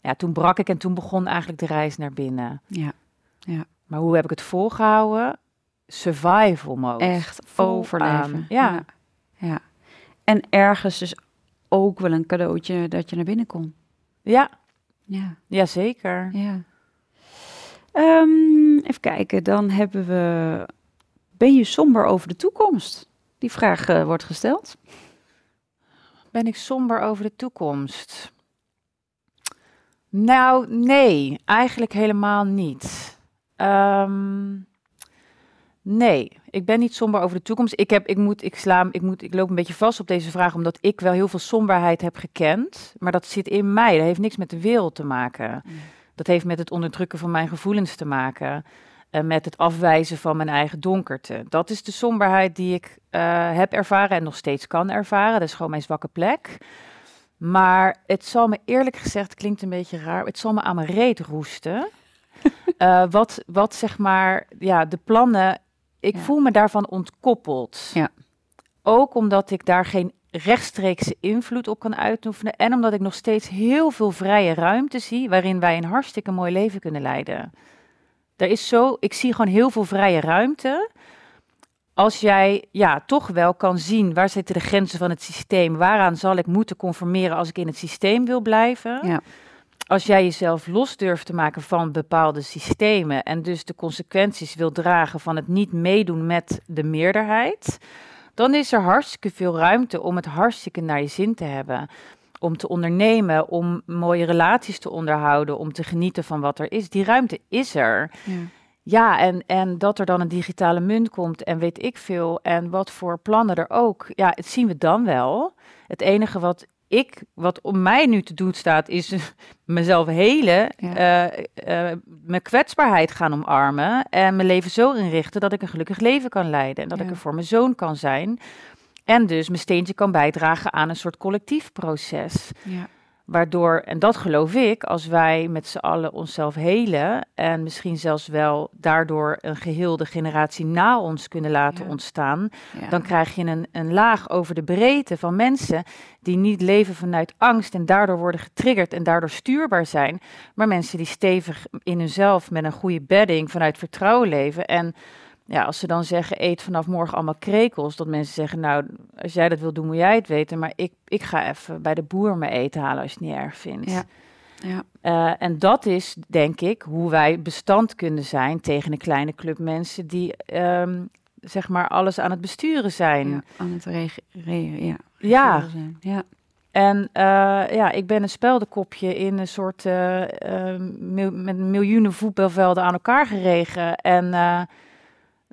Ja, toen brak ik en toen begon eigenlijk de reis naar binnen. Ja, ja. Maar hoe heb ik het volgehouden? Survival mode. Echt overleven. Ja. ja. ja. En ergens dus ook wel een cadeautje dat je naar binnen kon. Ja. Ja. Jazeker. Ja. Um, even kijken, dan hebben we ben je somber over de toekomst? Die vraag uh, wordt gesteld. Ben ik somber over de toekomst? Nou, nee, eigenlijk helemaal niet. Ehm, nee, ik ben niet somber over de toekomst. Ik, heb, ik, moet, ik, sla, ik, moet, ik loop een beetje vast op deze vraag, omdat ik wel heel veel somberheid heb gekend. Maar dat zit in mij. Dat heeft niks met de wereld te maken. Dat heeft met het onderdrukken van mijn gevoelens te maken. En met het afwijzen van mijn eigen donkerte. Dat is de somberheid die ik eh, heb ervaren en nog steeds kan ervaren. Dat is gewoon mijn zwakke plek. Maar het zal me eerlijk gezegd, klinkt een beetje raar, het zal me aan mijn reet roesten. uh, [LAUGHS] wat, wat zeg maar, ja, de plannen, ik voel me daarvan ontkoppeld. Ja. Ook omdat ik daar geen rechtstreekse invloed op kan uitoefenen. En omdat ik nog steeds heel veel vrije ruimte zie waarin wij een hartstikke mooi leven kunnen leiden. Er is zo, ik zie gewoon heel veel vrije ruimte. Als jij ja, toch wel kan zien waar zitten de grenzen van het systeem, waaraan zal ik moeten conformeren als ik in het systeem wil blijven. Ja. Als jij jezelf los durft te maken van bepaalde systemen en dus de consequenties wil dragen van het niet meedoen met de meerderheid, dan is er hartstikke veel ruimte om het hartstikke naar je zin te hebben. Om te ondernemen, om mooie relaties te onderhouden, om te genieten van wat er is. Die ruimte is er. Ja. Ja, en, en dat er dan een digitale munt komt en weet ik veel. En wat voor plannen er ook. Ja, het zien we dan wel. Het enige wat ik, wat om mij nu te doen staat, is [LAUGHS] mezelf helen, Ja. eh, eh, mijn kwetsbaarheid gaan omarmen en mijn leven zo inrichten dat ik een gelukkig leven kan leiden en dat ik er voor mijn zoon kan zijn. En dus mijn steentje kan bijdragen aan een soort collectief proces. Ja. Waardoor, en dat geloof ik, als wij met z'n allen onszelf helen en misschien zelfs wel daardoor een geheel de generatie na ons kunnen laten Ja. ontstaan, Ja. dan krijg je een, een laag over de breedte van mensen die niet leven vanuit angst en daardoor worden getriggerd en daardoor stuurbaar zijn, maar mensen die stevig in hunzelf met een goede bedding vanuit vertrouwen leven. En ja, als ze dan zeggen, eet vanaf morgen allemaal krekels, dat mensen zeggen, nou, als jij dat wil doen, moet jij het weten, maar ik, ik ga even bij de boer mijn eten halen als je het niet erg vindt. Ja. Ja. Eh, en dat is, denk ik, hoe wij bestand kunnen zijn tegen een kleine club mensen die, ehm, zeg maar, alles aan het besturen zijn. Ja, aan het rege- re- ja, Ja. regeren zijn. Ja. En eh, ja, ik ben een speldenkopje in een soort eh, mil- met miljoenen voetbalvelden aan elkaar geregen. En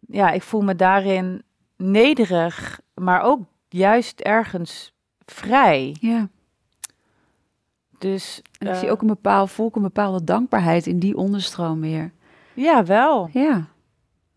ja, ik voel me daarin nederig, maar ook juist ergens vrij. ja. Dus En ik eh, zie ook een bepaald volk, een bepaalde dankbaarheid in die onderstroom weer. ja, wel. Ja.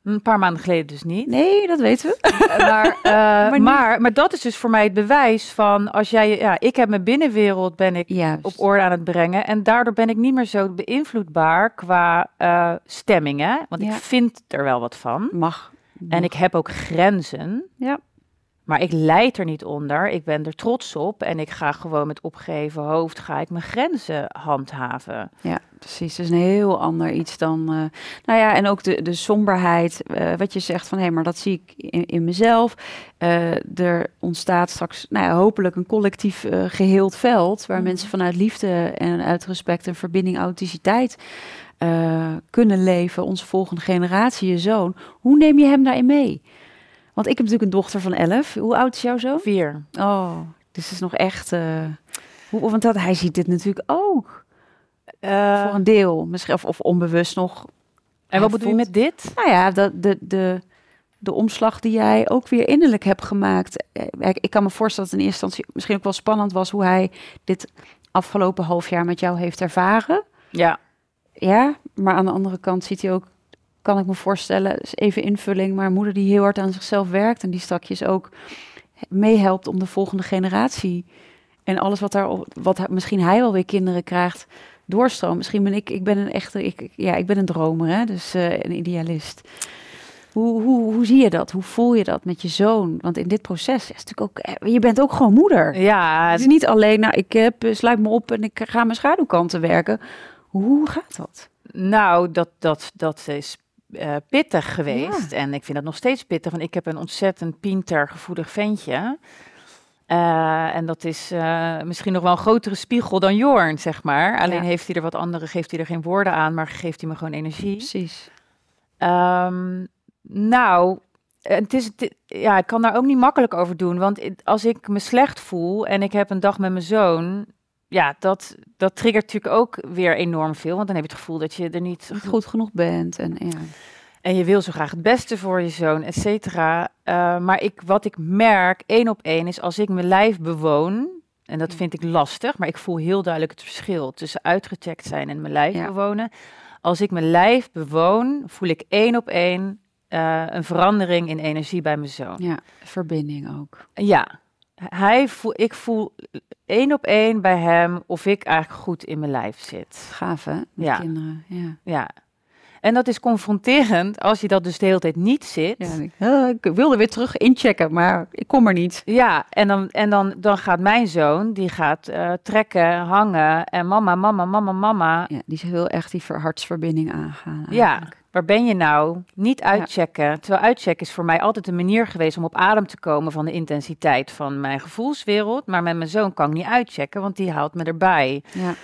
Een paar maanden geleden dus niet. Nee, dat weten we. maar, [LAUGHS] eh, maar, maar dat is dus voor mij het bewijs van als jij, ja, ik heb mijn binnenwereld ben ik op orde aan het brengen en daardoor ben ik niet meer zo beïnvloedbaar qua eh stemming, hè? Want Ja. ik vind er wel wat van Mag. en ik heb ook grenzen. Ja. Maar ik leid er niet onder. Ik ben er trots op en ik ga gewoon met opgeheven hoofd ga ik mijn grenzen handhaven. Ja, precies. Het is een heel ander iets dan. eh, nou ja, en ook de, de somberheid. eh, wat je zegt van hé, maar dat zie ik in, in mezelf. Eh, er ontstaat straks, nou ja, hopelijk een collectief eh, geheeld veld. Waar Mhm. mensen vanuit liefde en uit respect en verbinding, authenticiteit. kunnen leven, onze volgende generatie, je zoon. Hoe neem je hem daarin mee? Want ik heb natuurlijk een dochter van 11. Hoe oud is jouw zoon? Vier. Oh, dus het is nog echt. eh, hoe, want dat, hij ziet dit natuurlijk ook. Eh, Voor een deel, misschien of, of onbewust nog. en wat bedoel je met dit? Nou ja, de, de, de, de omslag die jij ook weer innerlijk hebt gemaakt. Eh, Ik, ik kan me voorstellen dat het in eerste instantie misschien ook wel spannend was hoe hij dit afgelopen half jaar met jou heeft ervaren. Ja. Ja, maar aan de andere kant ziet hij ook, kan ik me voorstellen, is even invulling, maar een moeder die heel hard aan zichzelf werkt en die strakjes ook meehelpt om de volgende generatie en alles wat daar, wat misschien hij wel weer kinderen krijgt, doorstroom. Misschien ben ik, ik ben een echte, ik, ik- ja, ik ben een dromer, hè, dus eh, een idealist. Hoe, hoe, hoe zie je dat? Hoe voel je dat met je zoon? Want in dit proces is natuurlijk ook, eh, je bent ook gewoon moeder. Ja, Het is niet alleen, nou, ik heb, eh, sluit me op en ik ga mijn schaduwkanten werken. Hoe gaat dat? Nou, dat, dat, dat is eh, pittig geweest. En ik vind dat nog steeds pittig, want ik heb een ontzettend pinter, gevoelig ventje. Eh, en dat is eh, misschien nog wel een grotere spiegel dan Jorn, zeg maar. Alleen Ja. heeft hij er wat andere, geeft hij er geen woorden aan, maar geeft hij me gewoon energie. Precies. Ehm, nou, het is, het- ja, ik kan daar ook niet makkelijk over doen. Want als ik me slecht voel en ik heb een dag met mijn zoon, ja, dat, dat triggert natuurlijk ook weer enorm veel. Want dan heb je het gevoel dat je er niet goed genoeg bent. En, ja. En je wil zo graag het beste voor je zoon, et cetera. Eh, maar ik, wat ik merk, één op één, is als ik mijn lijf bewoon... en dat vind ik lastig, maar ik voel heel duidelijk het verschil... tussen uitgecheckt zijn en mijn lijf Ja. bewonen. Als ik mijn lijf bewoon, voel ik één op één... eh, een verandering in energie bij mijn zoon. ja, verbinding ook. Ja, hij voel, ik voel één op één bij hem of ik eigenlijk goed in mijn lijf zit. Gaaf hè, met Ja. kinderen. Ja. Ja. En dat is confronterend als je dat dus de hele tijd niet zit. Ja, denk ik, "Ah, ik wilde weer terug inchecken, maar ik kom er niet. Ja, en dan, en dan, dan gaat mijn zoon, die gaat eh, trekken, hangen en mama, mama, mama, mama. Ja, die wil echt die ver- hartsverbinding aangaan. Ja, eigenlijk. waar ben je nou? Niet uitchecken. Terwijl uitchecken is voor mij altijd een manier geweest om op adem te komen van de intensiteit van mijn gevoelswereld. Maar met mijn zoon kan ik niet uitchecken, want die haalt me erbij. ja.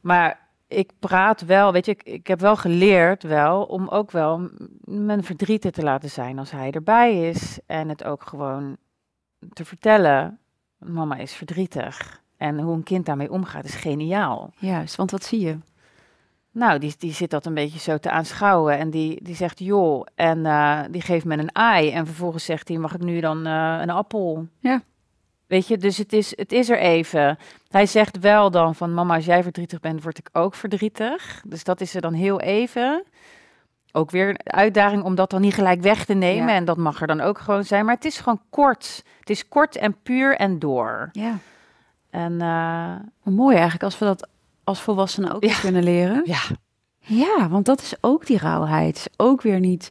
Maar ik praat wel, weet je, ik, ik heb wel geleerd wel om ook wel mijn verdrieten te laten zijn als hij erbij is. En het ook gewoon te vertellen, mama is verdrietig. En hoe een kind daarmee omgaat is geniaal. Juist, want wat zie je? Nou, die, die zit dat een beetje zo te aanschouwen en die, die zegt joh, en eh, die geeft me een ei. En vervolgens zegt hij, mag ik nu dan eh, een appel? Ja. Weet je, dus het is, het is er even. Hij zegt wel dan van, mama, als jij verdrietig bent, word ik ook verdrietig. Dus dat is er dan heel even. Ook weer een uitdaging om dat dan niet gelijk weg te nemen. Ja. En dat mag er dan ook gewoon zijn. Maar het is gewoon kort. Het is kort en puur en door. Ja. En uh, mooi eigenlijk als we dat als volwassenen ook Ja. kunnen leren. ja, Ja, want dat is ook die rauwheid. Ook weer niet,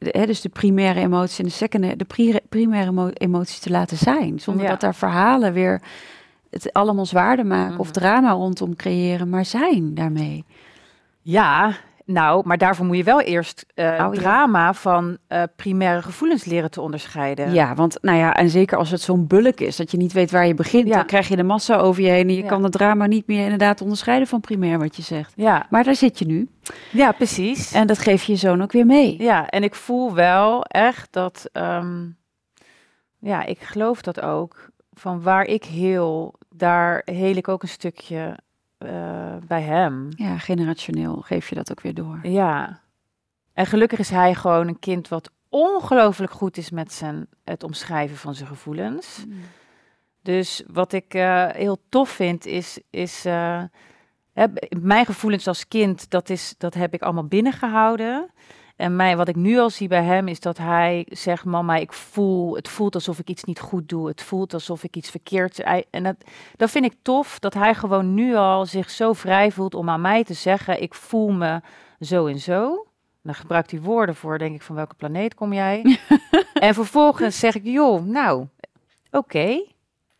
de- hè, dus de primaire emotie en de secundaire, de pri- primaire emo- emoties te laten zijn. Zonder Ja. dat daar verhalen weer het allemaal zwaarder maken of Mhm. drama rondom creëren, maar zijn daarmee. Ja, nou, maar daarvoor moet je wel eerst Oh, ja. drama van eh, primaire gevoelens leren te onderscheiden. Ja, want nou ja, en zeker als het zo'n bulk is, dat je niet weet waar je begint, Ja. dan krijg je de massa over je heen en je Ja. kan het drama niet meer inderdaad onderscheiden van primair wat je zegt. Ja, Maar daar zit je nu ja precies. en dat geef je je zoon ook weer mee. Ja, en ik voel wel echt dat, ehm, ja, ik geloof dat ook. Van waar ik heel, daar heel ik ook een stukje eh, bij hem. Ja, generationeel geef je dat ook weer door. Ja. En gelukkig is hij gewoon een kind wat ongelooflijk goed is met zijn, het omschrijven van zijn gevoelens. Dus wat ik eh, heel tof vind is, is eh, mijn gevoelens als kind, dat, is, dat heb ik allemaal binnengehouden. En mij, wat ik nu al zie bij hem is dat hij zegt, mama, ik voel, het voelt alsof ik iets niet goed doe. Het voelt alsof ik iets verkeerd. En dat, dat vind ik tof, dat hij gewoon nu al zich zo vrij voelt om aan mij te zeggen, ik voel me zo en zo. Dan gebruikt hij woorden voor, denk ik, van welke planeet kom jij? [LAUGHS] en vervolgens zeg ik, joh, nou, oké.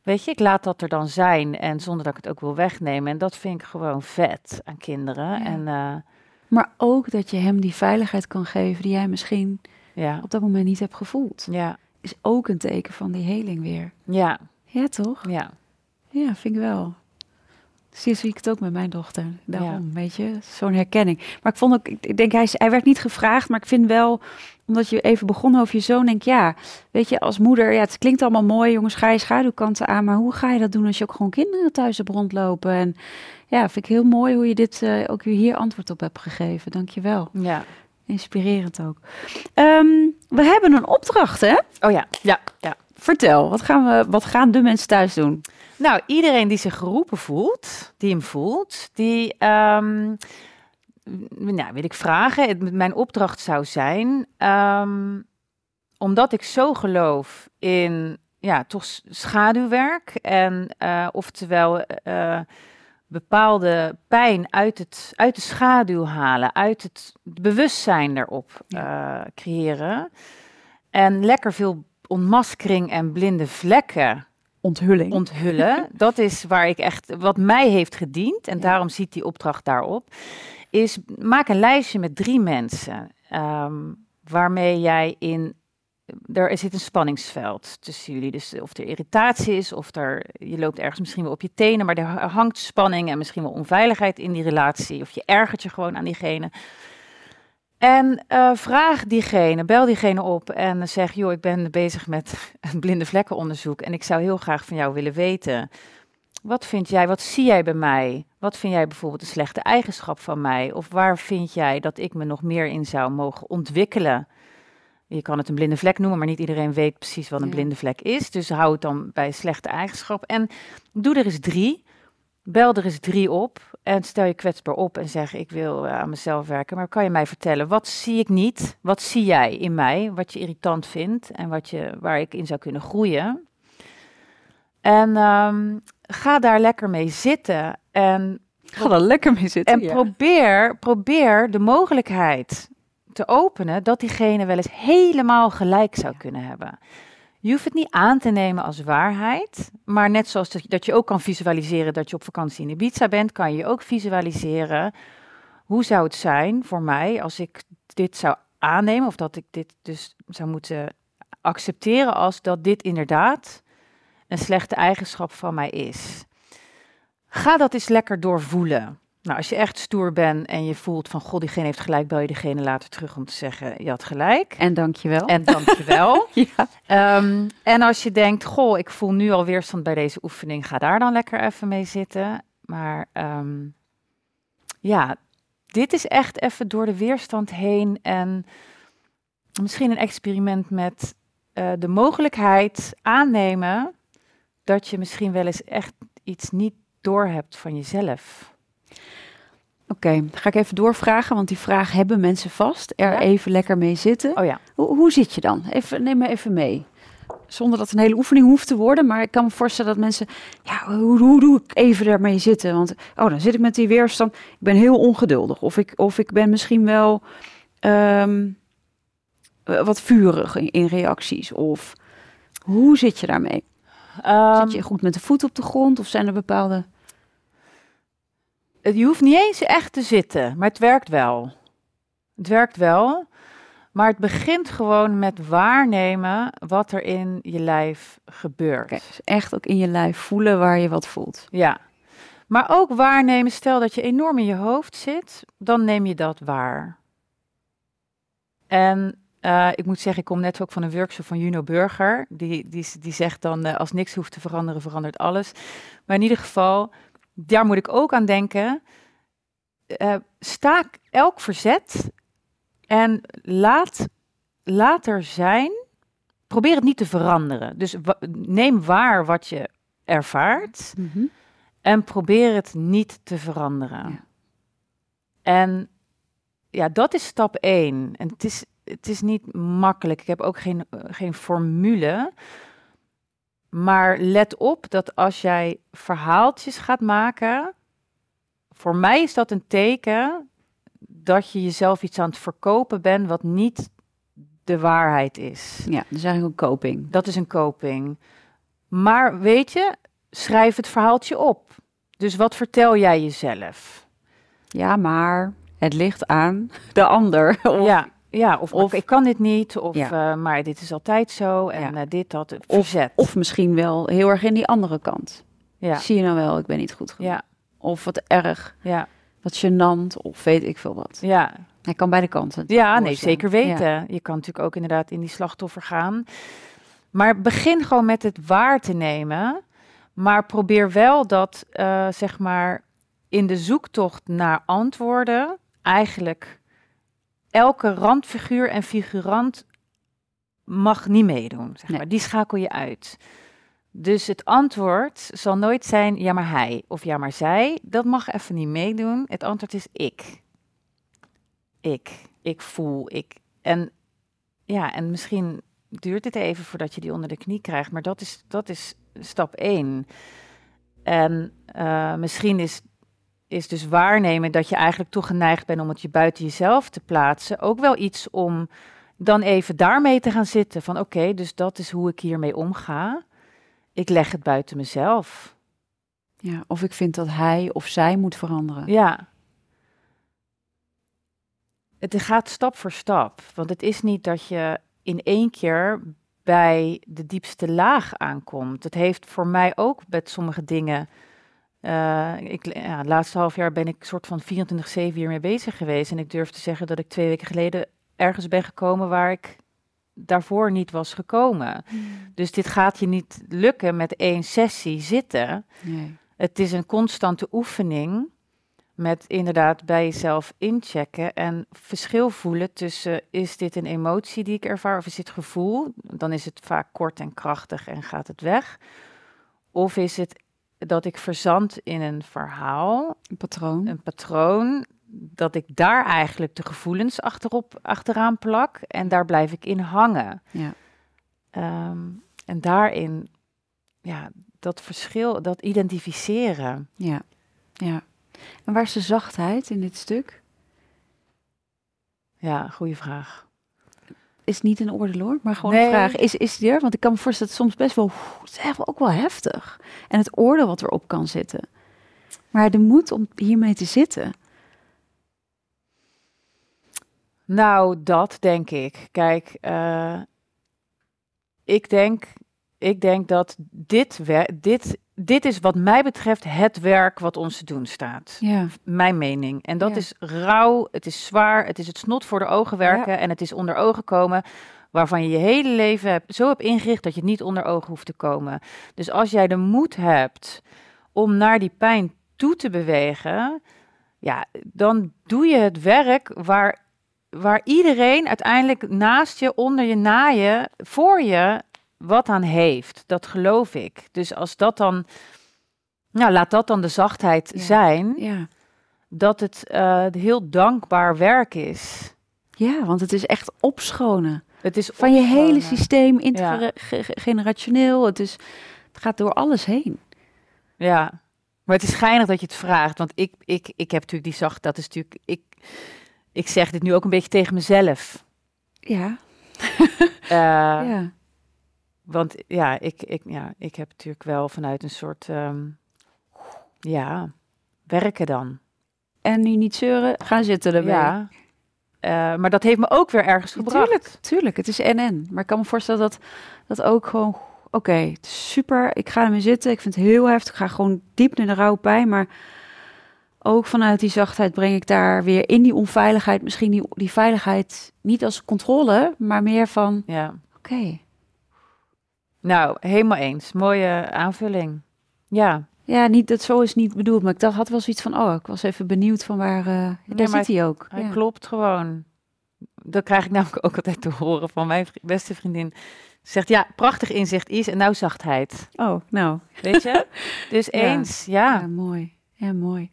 Weet je, ik laat dat er dan zijn en zonder dat ik het ook wil wegnemen. En dat vind ik gewoon vet aan kinderen. Ja. En eh, Maar ook dat je hem die veiligheid kan geven die jij misschien ja, op dat moment niet hebt gevoeld. ja, Is ook een teken van die heling weer. ja, Ja, toch? ja, Ja, vind ik wel. Zie zie ik het ook met mijn dochter. Daarom, weet je, zo'n herkenning. Maar ik vond ook, ik denk, hij, hij werd niet gevraagd, maar ik vind wel, omdat je even begon over je zoon, denk ja, weet je, als moeder, ja, het klinkt allemaal mooi, jongens, ga je schaduwkanten aan, maar hoe ga je dat doen als je ook gewoon kinderen thuis hebt rondlopen? En ja, vind ik heel mooi hoe je dit eh, ook weer hier antwoord op hebt gegeven. Dank je wel. ja. Inspirerend ook. Ehm, we hebben een opdracht, hè? Oh ja, ja, ja. Vertel, wat gaan, we, wat gaan de mensen thuis doen? Nou, iedereen die zich geroepen voelt, die hem voelt, die, ehm, nou, wil ik vragen. Het, mijn opdracht zou zijn, ehm, omdat ik zo geloof in, ja, toch schaduwwerk en, eh, oftewel, eh, bepaalde pijn uit, het, uit de schaduw halen, uit het bewustzijn erop eh, creëren. En lekker veel ontmaskering en blinde vlekken Onthulling. onthullen. [LAUGHS] Dat is waar ik echt, wat mij heeft gediend, en Ja. daarom ziet die opdracht daarop, is maak een lijstje met drie mensen ehm, waarmee jij in, er zit een spanningsveld tussen jullie. Dus of er irritatie is, of er, je loopt ergens misschien wel op je tenen, maar er hangt spanning en misschien wel onveiligheid in die relatie, of je ergert je gewoon aan diegene. En eh, vraag diegene, bel diegene op en zeg, joh, ik ben bezig met een [LAUGHS] blinde vlekkenonderzoek en ik zou heel graag van jou willen weten wat vind jij, wat zie jij bij mij? Wat vind jij bijvoorbeeld een slechte eigenschap van mij? Of waar vind jij dat ik me nog meer in zou mogen ontwikkelen? Je kan het een blinde vlek noemen, maar niet iedereen weet precies wat een Ja. blinde vlek is. Dus hou het dan bij slechte eigenschap. En doe er eens drie. Bel er eens drie op en stel je kwetsbaar op en zeg: Ik wil eh, aan mezelf werken. Maar kan je mij vertellen, wat zie ik niet? Wat zie jij in mij? Wat je irritant vindt en wat je, waar ik in zou kunnen groeien? En ehm, ga daar lekker mee zitten. En Ga er lekker mee zitten. en probeer, probeer de mogelijkheid te openen dat diegene wel eens helemaal gelijk zou kunnen hebben. Je hoeft het niet aan te nemen als waarheid, maar net zoals dat, je ook kan visualiseren dat je op vakantie in Ibiza bent, kan je ook visualiseren hoe zou het zijn voor mij als ik dit zou aannemen of dat ik dit dus zou moeten accepteren als dat dit inderdaad een slechte eigenschap van mij is. Ga dat eens lekker doorvoelen. Nou, als je echt stoer bent en je voelt van, god, diegene heeft gelijk, bel je diegene later terug om te zeggen, je had gelijk. En dankjewel. En dankjewel. [LAUGHS] ja. Ehm, en als je denkt, goh, ik voel nu al weerstand bij deze oefening, ga daar dan lekker even mee zitten. Maar ehm, ja, dit is echt even door de weerstand heen en misschien een experiment met eh, de mogelijkheid aannemen dat je misschien wel eens echt iets niet doorhebt van jezelf. Oké, ga ik even doorvragen, want die vraag hebben mensen vast. Er Ja. even lekker mee zitten. Oh ja. Hoe, hoe zit je dan? Even, neem me even mee. Zonder dat het een hele oefening hoeft te worden. Maar ik kan me voorstellen dat mensen... Ja, hoe, hoe doe ik even daarmee zitten? Want oh, dan zit ik met die weerstand. Ik ben heel ongeduldig. Of ik, of ik ben misschien wel ehm, eh, wat vurig in, in reacties. Of hoe zit je daarmee? Ehm, zit je goed met de voet op de grond? Of zijn er bepaalde... Je hoeft niet eens echt te zitten, maar het werkt wel. Het werkt wel, maar het begint gewoon met waarnemen wat er in je lijf gebeurt. Dus echt ook in je lijf voelen waar je wat voelt. Ja, maar ook waarnemen, stel dat je enorm in je hoofd zit, dan neem je dat waar. En eh, ik moet zeggen, ik kom net ook van een workshop van Juno Burger. Die, die, die zegt dan, eh, als niks hoeft te veranderen, verandert alles. Maar in ieder geval, daar moet ik ook aan denken. Eh, staak elk verzet en laat, laat er zijn. Probeer het niet te veranderen. Dus neem waar wat je ervaart. En probeer het niet te veranderen. Ja. En ja, dat is stap één. En het is, het is niet makkelijk. Ik heb ook geen, eh, geen formule. Maar let op dat als jij verhaaltjes gaat maken, voor mij is dat een teken dat je jezelf iets aan het verkopen bent wat niet de waarheid is. Ja, dus eigenlijk een coping. Dat is een coping. Maar weet je, schrijf het verhaaltje op. Dus wat vertel jij jezelf? Ja, maar het ligt aan de ander. [LAUGHS] Of, ja, ja, of, of- of ik kan dit niet, of Ja. eh, maar dit is altijd zo en Ja. eh, dit, dat, verzet. of misschien wel heel erg in die andere kant. ja, Zie je nou wel, ik ben niet goed genoeg. ja, Of wat erg, ja, wat gênant, of weet ik veel wat. ja. Hij kan beide kanten. Ja, nee, zeker weten. Je kan natuurlijk ook inderdaad in die slachtoffer gaan. Maar begin gewoon met het waar te nemen. Maar probeer wel dat, eh, zeg maar, in de zoektocht naar antwoorden, eigenlijk elke randfiguur en figurant mag niet meedoen. Zeg Nee. maar. Die schakel je uit. Dus het antwoord zal nooit zijn ja maar hij of ja maar zij. Dat mag even niet meedoen. Het antwoord is ik ik, ik voel, ik. En ja, en misschien duurt het even voordat je die onder de knie krijgt, maar dat is, dat is stap één. En eh, misschien is, is dus waarnemen dat je eigenlijk toch geneigd bent om het je buiten jezelf te plaatsen, ook wel iets om dan even daarmee te gaan zitten. Van oké, dus dat is hoe ik hiermee omga. Ik leg het buiten mezelf. Ja, of ik vind dat hij of zij moet veranderen. Ja. Het gaat stap voor stap. Want het is niet dat je in één keer bij de diepste laag aankomt. Het heeft voor mij ook met sommige dingen. Eh, ik, ja, het laatste half jaar ben ik soort van 24-7 hiermee bezig geweest. En ik durf te zeggen dat ik twee weken geleden ergens ben gekomen waar ik daarvoor niet was gekomen. Dus dit gaat je niet lukken met één sessie zitten. Nee. het is een constante oefening met inderdaad bij jezelf inchecken en verschil voelen tussen is dit een emotie die ik ervaar of is dit gevoel? Dan is het vaak kort en krachtig en gaat het weg. Of is het dat ik verzand in een verhaal, Een patroon. een patroon, dat ik daar eigenlijk de gevoelens achterop, achteraan plak en daar blijf ik in hangen. Ja. Ehm, en daarin, ja, dat verschil, dat identificeren. Ja. ja. En waar is de zachtheid in dit stuk? Ja, goede vraag. Is niet een oordeel hoor, maar gewoon Nee. een vraag. Is, is er? Want ik kan me voorstellen dat het soms best wel... Het is echt wel ook wel heftig. En het oordeel wat erop kan zitten. Maar de moed om hiermee te zitten. Nou, dat denk ik. Kijk, eh, ik, denk, ik denk dat dit, dit, dit is wat mij betreft het werk wat ons te doen staat. Ja. Mijn mening. En dat Ja. is rauw, het is zwaar, het is het snot voor de ogen werken en het is onder ogen komen waarvan je je hele leven hebt, zo hebt ingericht dat je het niet onder ogen hoeft te komen. Dus als jij de moed hebt om naar die pijn toe te bewegen, ja, dan doe je het werk waar, waar iedereen uiteindelijk naast je, onder je, na je, voor je wat aan heeft. Dat geloof ik. Dus als dat dan, nou laat dat dan de zachtheid Ja. zijn, Ja. dat het eh, heel dankbaar werk is. ja, want het is echt opschonen. Het is Van je hele systeem, intergenerationeel. Het, is, het gaat door alles heen. Ja, maar het is geinig dat je het vraagt, want ik, ik, ik heb natuurlijk die zacht, dat is natuurlijk, ik, ik zeg dit nu ook een beetje tegen mezelf. Ja. Eh, ja. Want ja ik, ik, ja, ik heb natuurlijk wel vanuit een soort, ehm, ja, werken dan. En nu niet zeuren, gaan zitten erbij. Ja. Eh, maar dat heeft me ook weer ergens gebracht. Tuurlijk, tuurlijk. Het is en-en. Maar ik kan me voorstellen dat dat ook gewoon... Oké, het is super. Ik ga ermee zitten. Ik vind het heel heftig. Ik ga gewoon diep in de rouwpijn. Maar ook vanuit die zachtheid breng ik daar weer in die onveiligheid... misschien die, die veiligheid niet als controle... maar meer van, Ja. oké. Nou, helemaal eens. Mooie aanvulling. Ja. Ja, niet, dat zo is niet bedoeld. Maar ik dacht, had wel zoiets van... oh, ik was even benieuwd van waar... daar maar zit hij ook. Hij Ja. klopt gewoon. Dat krijg ik namelijk ook altijd te horen van mijn vri- beste vriendin. Ze zegt, ja, prachtig inzicht is en nou zachtheid. Oh, nou. Weet je? [LAUGHS] Dus Ja. eens, ja. Ja, mooi. Ja, mooi.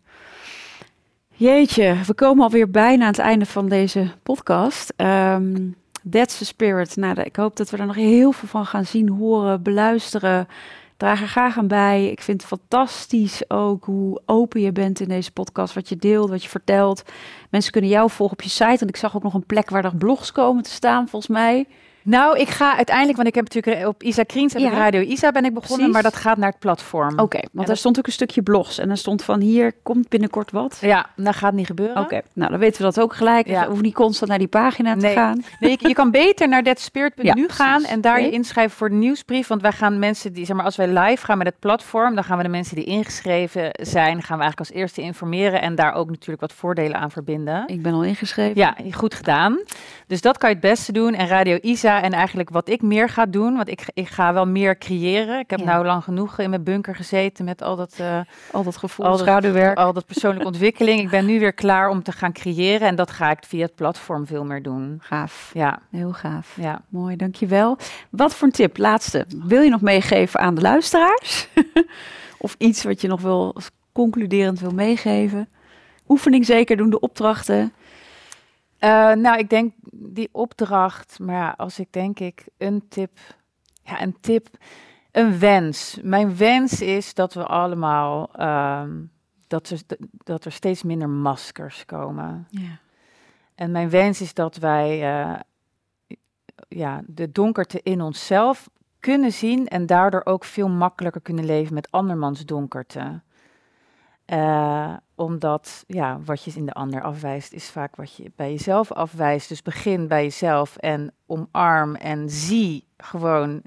Jeetje, we komen alweer bijna aan het einde van deze podcast. Ehm that's the spirit. Nou, ik hoop dat we er nog heel veel van gaan zien, horen, beluisteren. Draag er graag aan bij. Ik vind het fantastisch ook hoe open je bent in deze podcast. Wat je deelt, wat je vertelt. Mensen kunnen jou volgen op je site. En ik zag ook nog een plek waar er blogs komen te staan, volgens mij. Nou, ik ga uiteindelijk, want ik heb natuurlijk op Isa Kriens en Ja. op Radio Isa ben ik begonnen, Precies. maar dat gaat naar het platform. Oké, want daar stond ook een stukje blogs. En daar stond van, hier komt binnenkort wat. Ja, dat gaat niet gebeuren. Oké, nou dan weten we dat ook gelijk. Ja. We hoeven niet constant naar die pagina te gaan. Nee, je, je kan beter naar thatspirit.nu Ja, gaan en daar je inschrijven voor de nieuwsbrief. Want wij gaan mensen die, zeg maar, als wij live gaan met het platform, dan gaan we de mensen die ingeschreven zijn, gaan we eigenlijk als eerste informeren en daar ook natuurlijk wat voordelen aan verbinden. Ik ben al ingeschreven. Ja, goed gedaan. Dus dat kan je het beste doen. En Radio Isa en eigenlijk wat ik meer ga doen, want ik, ik ga wel meer creëren. Ik heb Ja. nou lang genoeg in mijn bunker gezeten met al dat... eh, Al dat gevoel, Al dat- al dat persoonlijke [LAUGHS] ontwikkeling. Ik ben nu weer klaar om te gaan creëren en dat ga ik via het platform veel meer doen. Gaaf, Ja, heel gaaf. ja. Mooi, dankjewel. Wat voor een tip, laatste, wil je nog meegeven aan de luisteraars? [LAUGHS] of iets wat je nog als concluderend wil meegeven? Oefening zeker doen, de opdrachten. Eh, nou, ik denk die opdracht, maar ja, als ik denk ik een tip, ja, een tip, een wens. Mijn wens is dat we allemaal, ehm, dat, er, dat er steeds minder maskers komen. Ja. En mijn wens is dat wij eh, ja, de donkerte in onszelf kunnen zien en daardoor ook veel makkelijker kunnen leven met andermans donkerte. Eh, omdat ja, wat je in de ander afwijst, is vaak wat je bij jezelf afwijst. Dus begin bij jezelf en omarm en zie gewoon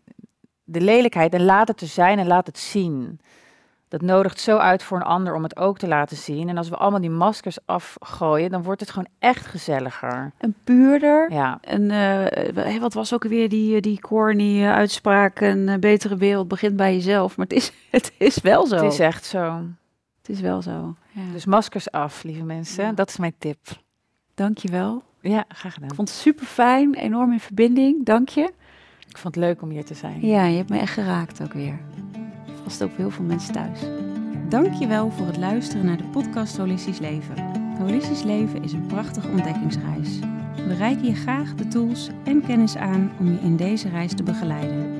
de lelijkheid en laat het er zijn en laat het zien. dat nodigt zo uit voor een ander om het ook te laten zien. En als we allemaal die maskers afgooien, dan wordt het gewoon echt gezelliger. Een puurder. Ja, En eh, wat was ook weer die, eh, die corny uitspraak? Een betere wereld begint bij jezelf. Maar het is, [LAUGHS] het is wel zo. het is echt zo. Het is wel zo. Ja. Dus maskers af, lieve mensen. Ja. Dat is mijn tip. Dank je wel. Ja, graag gedaan. Ik vond het super fijn. Enorm in verbinding. Dank je. Ik vond het leuk om hier te zijn. Ja, je hebt me echt geraakt ook weer. Vast ook heel veel mensen thuis. Dankjewel voor het luisteren naar de podcast Holistisch Leven. Holistisch Leven is een prachtige ontdekkingsreis. We reiken je graag de tools en kennis aan om je in deze reis te begeleiden.